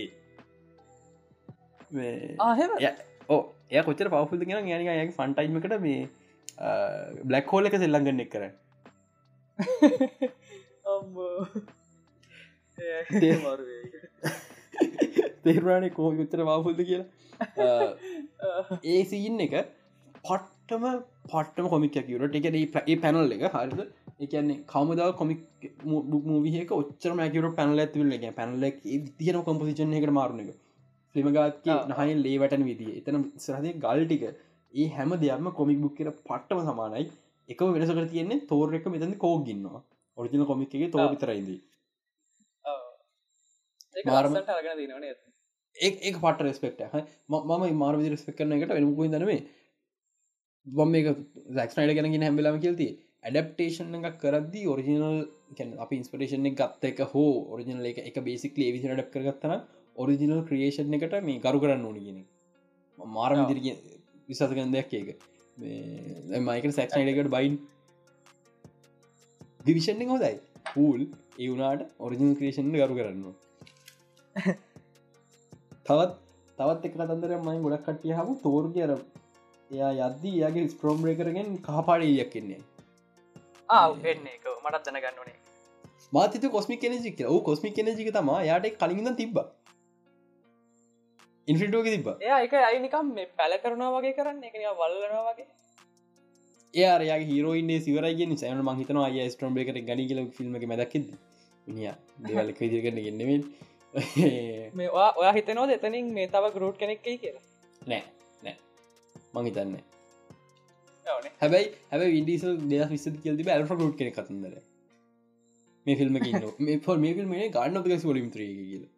ඒ ඕ එය කොච්චර පවෆුද කියෙන යනක ය ෆන්ටයිමකට මේ බ්ලක් හෝල එක සෙල්ලඟන්න එක් කර තේරවානේ කෝ යුත්තර වාපුල්ද කියලා? [LAUGHS] ඒ සින්න එක පට්ටම පටම කොමික් කිවට එක ඒ පැනල් එක හරිද? එකන්නේ කවමදාව කොමික් මූවිහක ඔච්චර මැකර පැනල ඇතිවල එක පැනල තියන කොම්පසිචන එකට මාරුණ එක ලිමගත් නහයින් ලේවටන විදිිය. එතන සරහදේ ගල්ටික ඒ හැම දෙයක්ම කොමික් බුක් කර පට්ටම සමානයි. එක වෙනසකර තියෙන්නේ තෝර එක මෙතන කෝගින්නවා ඔරිජින කොමික් එක තෝ විතරයිදී ඒ පට රෙස්පෙක්ට මම මාර විදි රෙස්පෙක් කරන එකට වෙනකුයි දනේ බොම එක ක්නයිට ගැනගෙන හැමිලාම කියල්ති ඇඩප්ටේෂන් එකක් කරදදි ඔරිජිනල් අප ඉන්ස්පරේෂන් එක ගත්ත එක හෝ ඔරිජිනල එක එක බේසික් ලේවිසි ඩක් කරගත්තන ඔරිජිනල් ක්‍රියේෂන් එකට මේ කරු කරන්න ඕනගෙන මාර විදිරග විසාතකන දෙයක් ඒක. මයික සැක්නයිඩකට බයින්. දිවිෂණ හොදයි පූල් ඒ වුනාට ඔරිජිනල් ක්‍රේෂන් කරු කරන්න [LAUGHS] තවත් තවත් එක කතන්දර මයි ගොඩක් කටිය හම තෝර් කියර එයා යද්දී යාගේ ස්ප්‍රෝම්්‍රේ කරගෙන් කහපාඩයක් කෙන්නේ එන්නේ. මටත් දැනගන්නනේ මාතිත කොස්මි කෙනෙජික ඕ කොස්මි කෙනෙජික තම යාට කලින්ද තිබ්බ ඉන්ෆිටෝක තිබ එක අයිනිකම් [LAUGHS] මේ පැල කරනවා වගේ කරන්න? එක වල්ලනවා වගේ? ඒයා හිරෝයින්නේ සිවරගෙන සෑන මහිතන අය ස්ට්‍රම් එකට ගනි කියල එක මැදක්කෙද මිනිිය දෙවල් කදිරගන්න ගෙන්නෙමින් මේවා ඔයා හිතනෝ එතනින් මේ තව ගරුට් කෙනෙක්කයි කියලා? නෑ නෑ. මංහිතන්න හැබයි හැබ විඩිස දෙස් විස්ස කියල්ති ඇල්ෆ ගුට් කෙන කතන්දර මේ ෆිල්ම [LAUGHS] මේ ෆොල් මේ ෆිල්ම් ගන්න ක ොලිම් ත්‍රේ කියල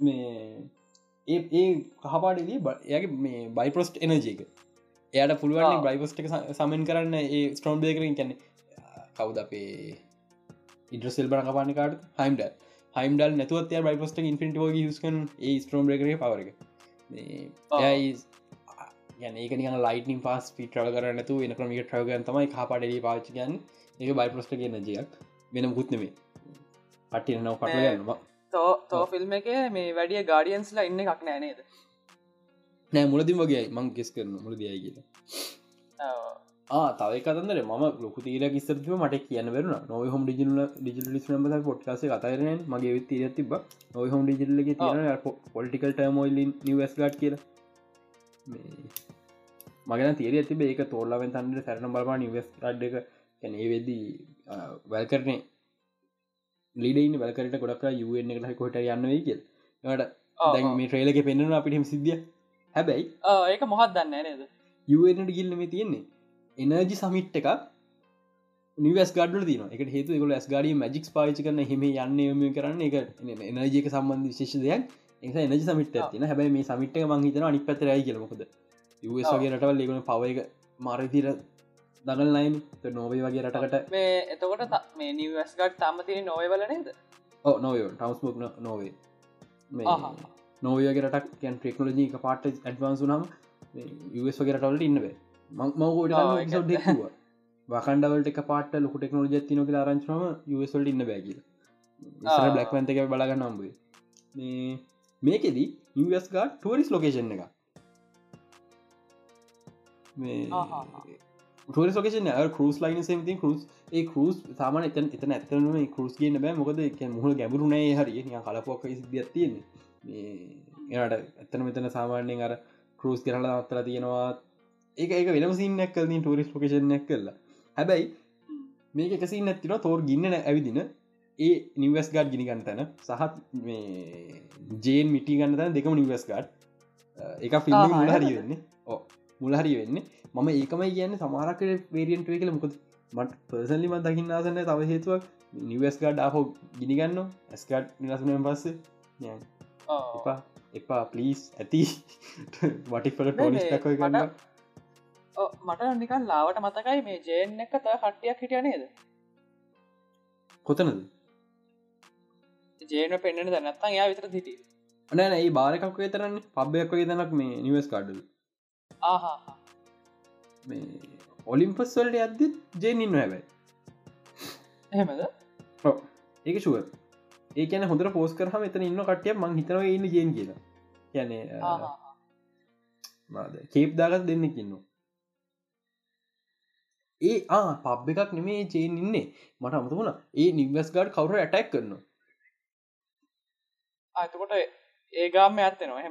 මේ ඒ ඒ කහපාඩදී එයාගේ මේ බයිපොස්ට් එනජයක එයට පුළුවන් බයිපොස්ට එක සමෙන් කරන්න ඒ ස්ට්‍රෝම් බේකරින් කැනෙ කවුද අපේ ඉඩ්‍රසෙල් බන කපානකාට හයිම්ඩ හයිම්ඩල් නැතුවත් බයිපොස්ට ඉන්ෆිට ෝග යස්කන් ඒ ස්ට්‍රෝම් බේකර පවරක යන ඒක නික ලයිටනින් පස් පිට්‍රල කරනතු වෙන ක්‍රමික ට්‍රගන් තමයි කාපාඩ පාචිකන් ඒක බයිපොස්ට කියන ජයක් වෙන මුත්නමේ පට්ටිය නව පටලන්නවා තෝ තෝ ෆිල්ම් එක මේ වැඩිය ගාඩියන්ස්ලා ඉන්න එකක් නෑනේද නෑ මුලදිම වගේ මං ගෙස් කරන මුල දියයි කියලා. තවයි කතන්දර ම ලොකු තීර කිස්සරතිව මට කියන්න වෙරන නොව හොම ඩිජිල ඩිජිල ලිස්නම පොට්කාස කතරන මගේ විත් තීර තිබ නොව හොම ඩිජිල්ලගේ තියෙන පොලිටිකල් ටර්මෝයිලින් නිවස් ගඩ් කියල. මගෙන තීර ඇතිබ ඒක තෝල්ලාවෙන් තන්ට සැරන බලපා නිවස් අඩ් එක. කැනේ වෙද්දී වැල් කරනේ ලීඩයින් වැල්කට ගොඩක් යුවෙන් එකට කොට යන්න වේ කියල්. ට දැන් මේ ට්‍රේලක පෙන්න්නන අපිටම සිද්ධිය හැබැයි ඒක මොහත් දන්න නේද? යුවනට ගිල්ලම තියෙන්නේ එනජි සමිට් එකක් නිවස් ගඩල තින එක හේතු එකක ඇස් ගඩිය මජික් පාච කරන හෙම යන්න යම කරන්න එක එනජයක සම්බන්ධ විශේෂ දෙයක්. එක එනජ සමිට තින හැබයි මේ සමිට් එක මංහිතන අනි පතරයි කියලමොකද වගේ රටවල් ලගුණ පව එක මාරතිර දගල් නයින් නොවේ වගේ රටකට. මේ එතකොට මේ නිවස්ගට් තාමතින නොවවල නේද? ඕ නොව ටවස්මුක් නොවේ. නොවගේ රටක් කැන් ටෙක්නෝජී එක පාට ඇඩ්වාන්සු නම් වස් වගේ රටවලට ඉන්නවේ මංමවට දෙක්වා වකන්ඩවලට පාට ලොක ටෙක්නෝජ තිනක ආරංචනම යසල්ට ඉන්න බැගල බ්ලක්වන්ත එක බලගන්න නම්බේ මේ මේකෙදී නිවස්ගා ටරිස් ලොකේෂන් එක ටරිස් ලොකේෂන කරුස් ලයින සමති කරුස් ඒ කරුස් සාමන එතන එතන ඇතනම කරුස් කියන්න බෑ. මොකද මුහල ගැබරුණේ හරි කලපොක් සිදියක් තියෙන එනට ඇත්තන මෙතන සාමාන්‍යයෙන් අර කරුස් කරලා අත්තර තියෙනවා. ඒක ඒක වෙනම සින්නක් කලින් ටරිස් ලොකේෂනයක් කරලා. හැබැයි මේක එකසි නැතින තෝර් ගින්න ඇවිදින. ඒ නිවස් ගඩ් ගිනිගන්න තැන සහත් ජේන් මිටි ගන්න තැන දෙකම නිවස් ගඩ් එක ෆිල්ම් මුලහරි වෙන්නේ. ඕ මුලහරි වෙන්න. මම ඒකමයි කියන්න සමාරකට වේරියන්ට වේ කළ මොකද මට පර්සල්ලිම දකින්න ආසන්න තව හේතුවක් නිවස් ගඩ් ආහෝ ගිනිගන්න ඇස්කට් නිලසනයෙන් පස්සේ එපා. එපා පලිස් ඇති. වටිපල ටෝනිස්ටකයි ගන්න මට නිකන් ලාවට මතකයි මේ ජයෙන් එක ත කට්ටියක් හිටිය නේද? කොතනද? ජේන පෙන්න්න දැනත්තන් යා විතර සිටිය නෑන ඒ බාරකක් තරන්න. පබ්බයක් වගේ තැනක් මේ නිවස් ආහා මේ ඔලිම්පස් වලට අද්දි ජේනින්න හැබයි. එහෙමද? ඒක ශුව ඒ කියන හොඳර පෝස් කරහම එතන ඉන්න කටිය මං හිතනව ඉන්න ජයෙන් කියලා. කියැනේ කේප් දාගත් දෙන්නෙකින්නවා ඒ ආ පබ් එකක් නෙමේ චේන් ඉන්නේ. මට අමතු වුණ. ඒ නිවස් ගඩ් කවුර ඇටැක් කරන්න අතකොට ඒගාම ඇත්තනවා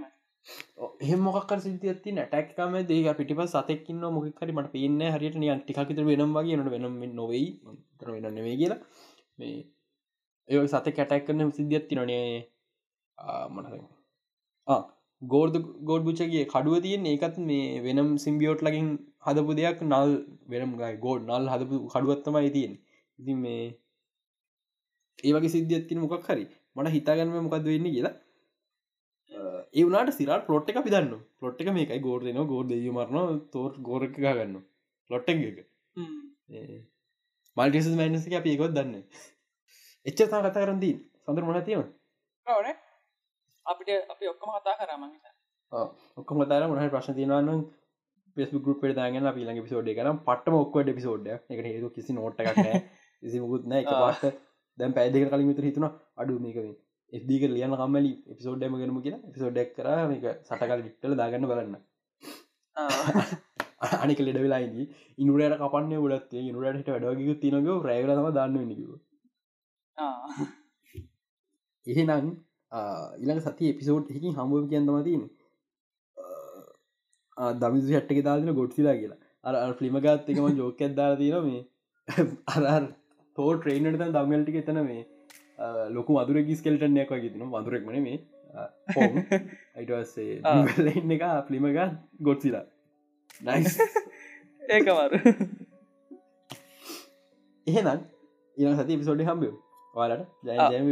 එහෙම එහ මොක් සිති ඇති නැටැක්කම දේක පිටිප සතෙක්කින්න මොකක්කරි මට පේන්න හරියට. නියන් ටිකකිත වෙනම් වගේ නට වෙනම් නොවෙයි. තර වෙන්න නෙවේ කියලා. මේ ඒ සත කැටැක් කරන සිද්ධියත්ති නොනේ මනස ගෝර්ද ගෝඩ් බුච්චගේ කඩුව තියෙන් ඒකත් මේ වෙනම් සිම්බියෝට් ලකින් හදපු දෙයක්. නල් වෙනම් ගයි ගෝඩ් නල් හදපු කඩුවත්තමයි තියෙන් ඉතින් මේ ඒ වගේ සිද්ධියත්තින මොකක් හරි. මට හිතාගන්නම මොකක්ද වෙන්න කියලා. ඒවනට සිරට පොට් එක පිදන්න පොට් එක මේකයි. ගෝඩන ගෝඩ මරන තෝර් ගෝරක ගන්න ලොට්ට එක. මල්ටිස මෑනස එක අපඒකොත් දන්න එච්ච තා කතා කරදී සඳර මොන තියම අපිට අපි ඔක්කම කතා කරම ඔක්කම තර මොහ ප්‍රශ්න තියනවන්න පෙස්ු ගුප් දාගෙන පිලඟ පිසෝඩ් කරම් පටම ඔක්වට පිසෝඩ් එක හේතු කිසි නෝට් එකක් කිසිමුකුත් නෑ එක පාට දැන් පැදක කලින් විතර හිතුන අඩු මේකවේ එදක ලියන කම්මලි එපිසෝඩ්ඩම ගෙනම කියලා. එපිසෝඩ්ඩක් කර මේක සටකල් ඩික්ටල දාගන්න බලන්න. අනික ලෙඩ වෙලායිදී ඉනුරට කපන්න ගොඩත් ඉනුරට හිට වැඩගක තිනක රෑගලම දන්න නිකව එහෙනම් ඉළඟ සති එපිසෝඩ් එකින් හමුව කියන්නම තියෙන දමිසු හැට්ටක දාතින ගොඩ්සිලා කියලා. අර ෆිලිමගත් එකම ජෝක ඇදදාලා තියෙන මේ. අරර් තෝ ට්‍රේනට තන් දම්ගල්ටික එතන මේ ලොකු මදුර ගිස්කෙල්ටනයක් වගේ තින වදුරෙක්මන මේ අයිටසේ එන්න එක ෆිලිමග ගොඩ්සිලා නයිස් ඒකවරු එහෙනම් ඉන සති පිසෝඩි හම්බ වාලට ජය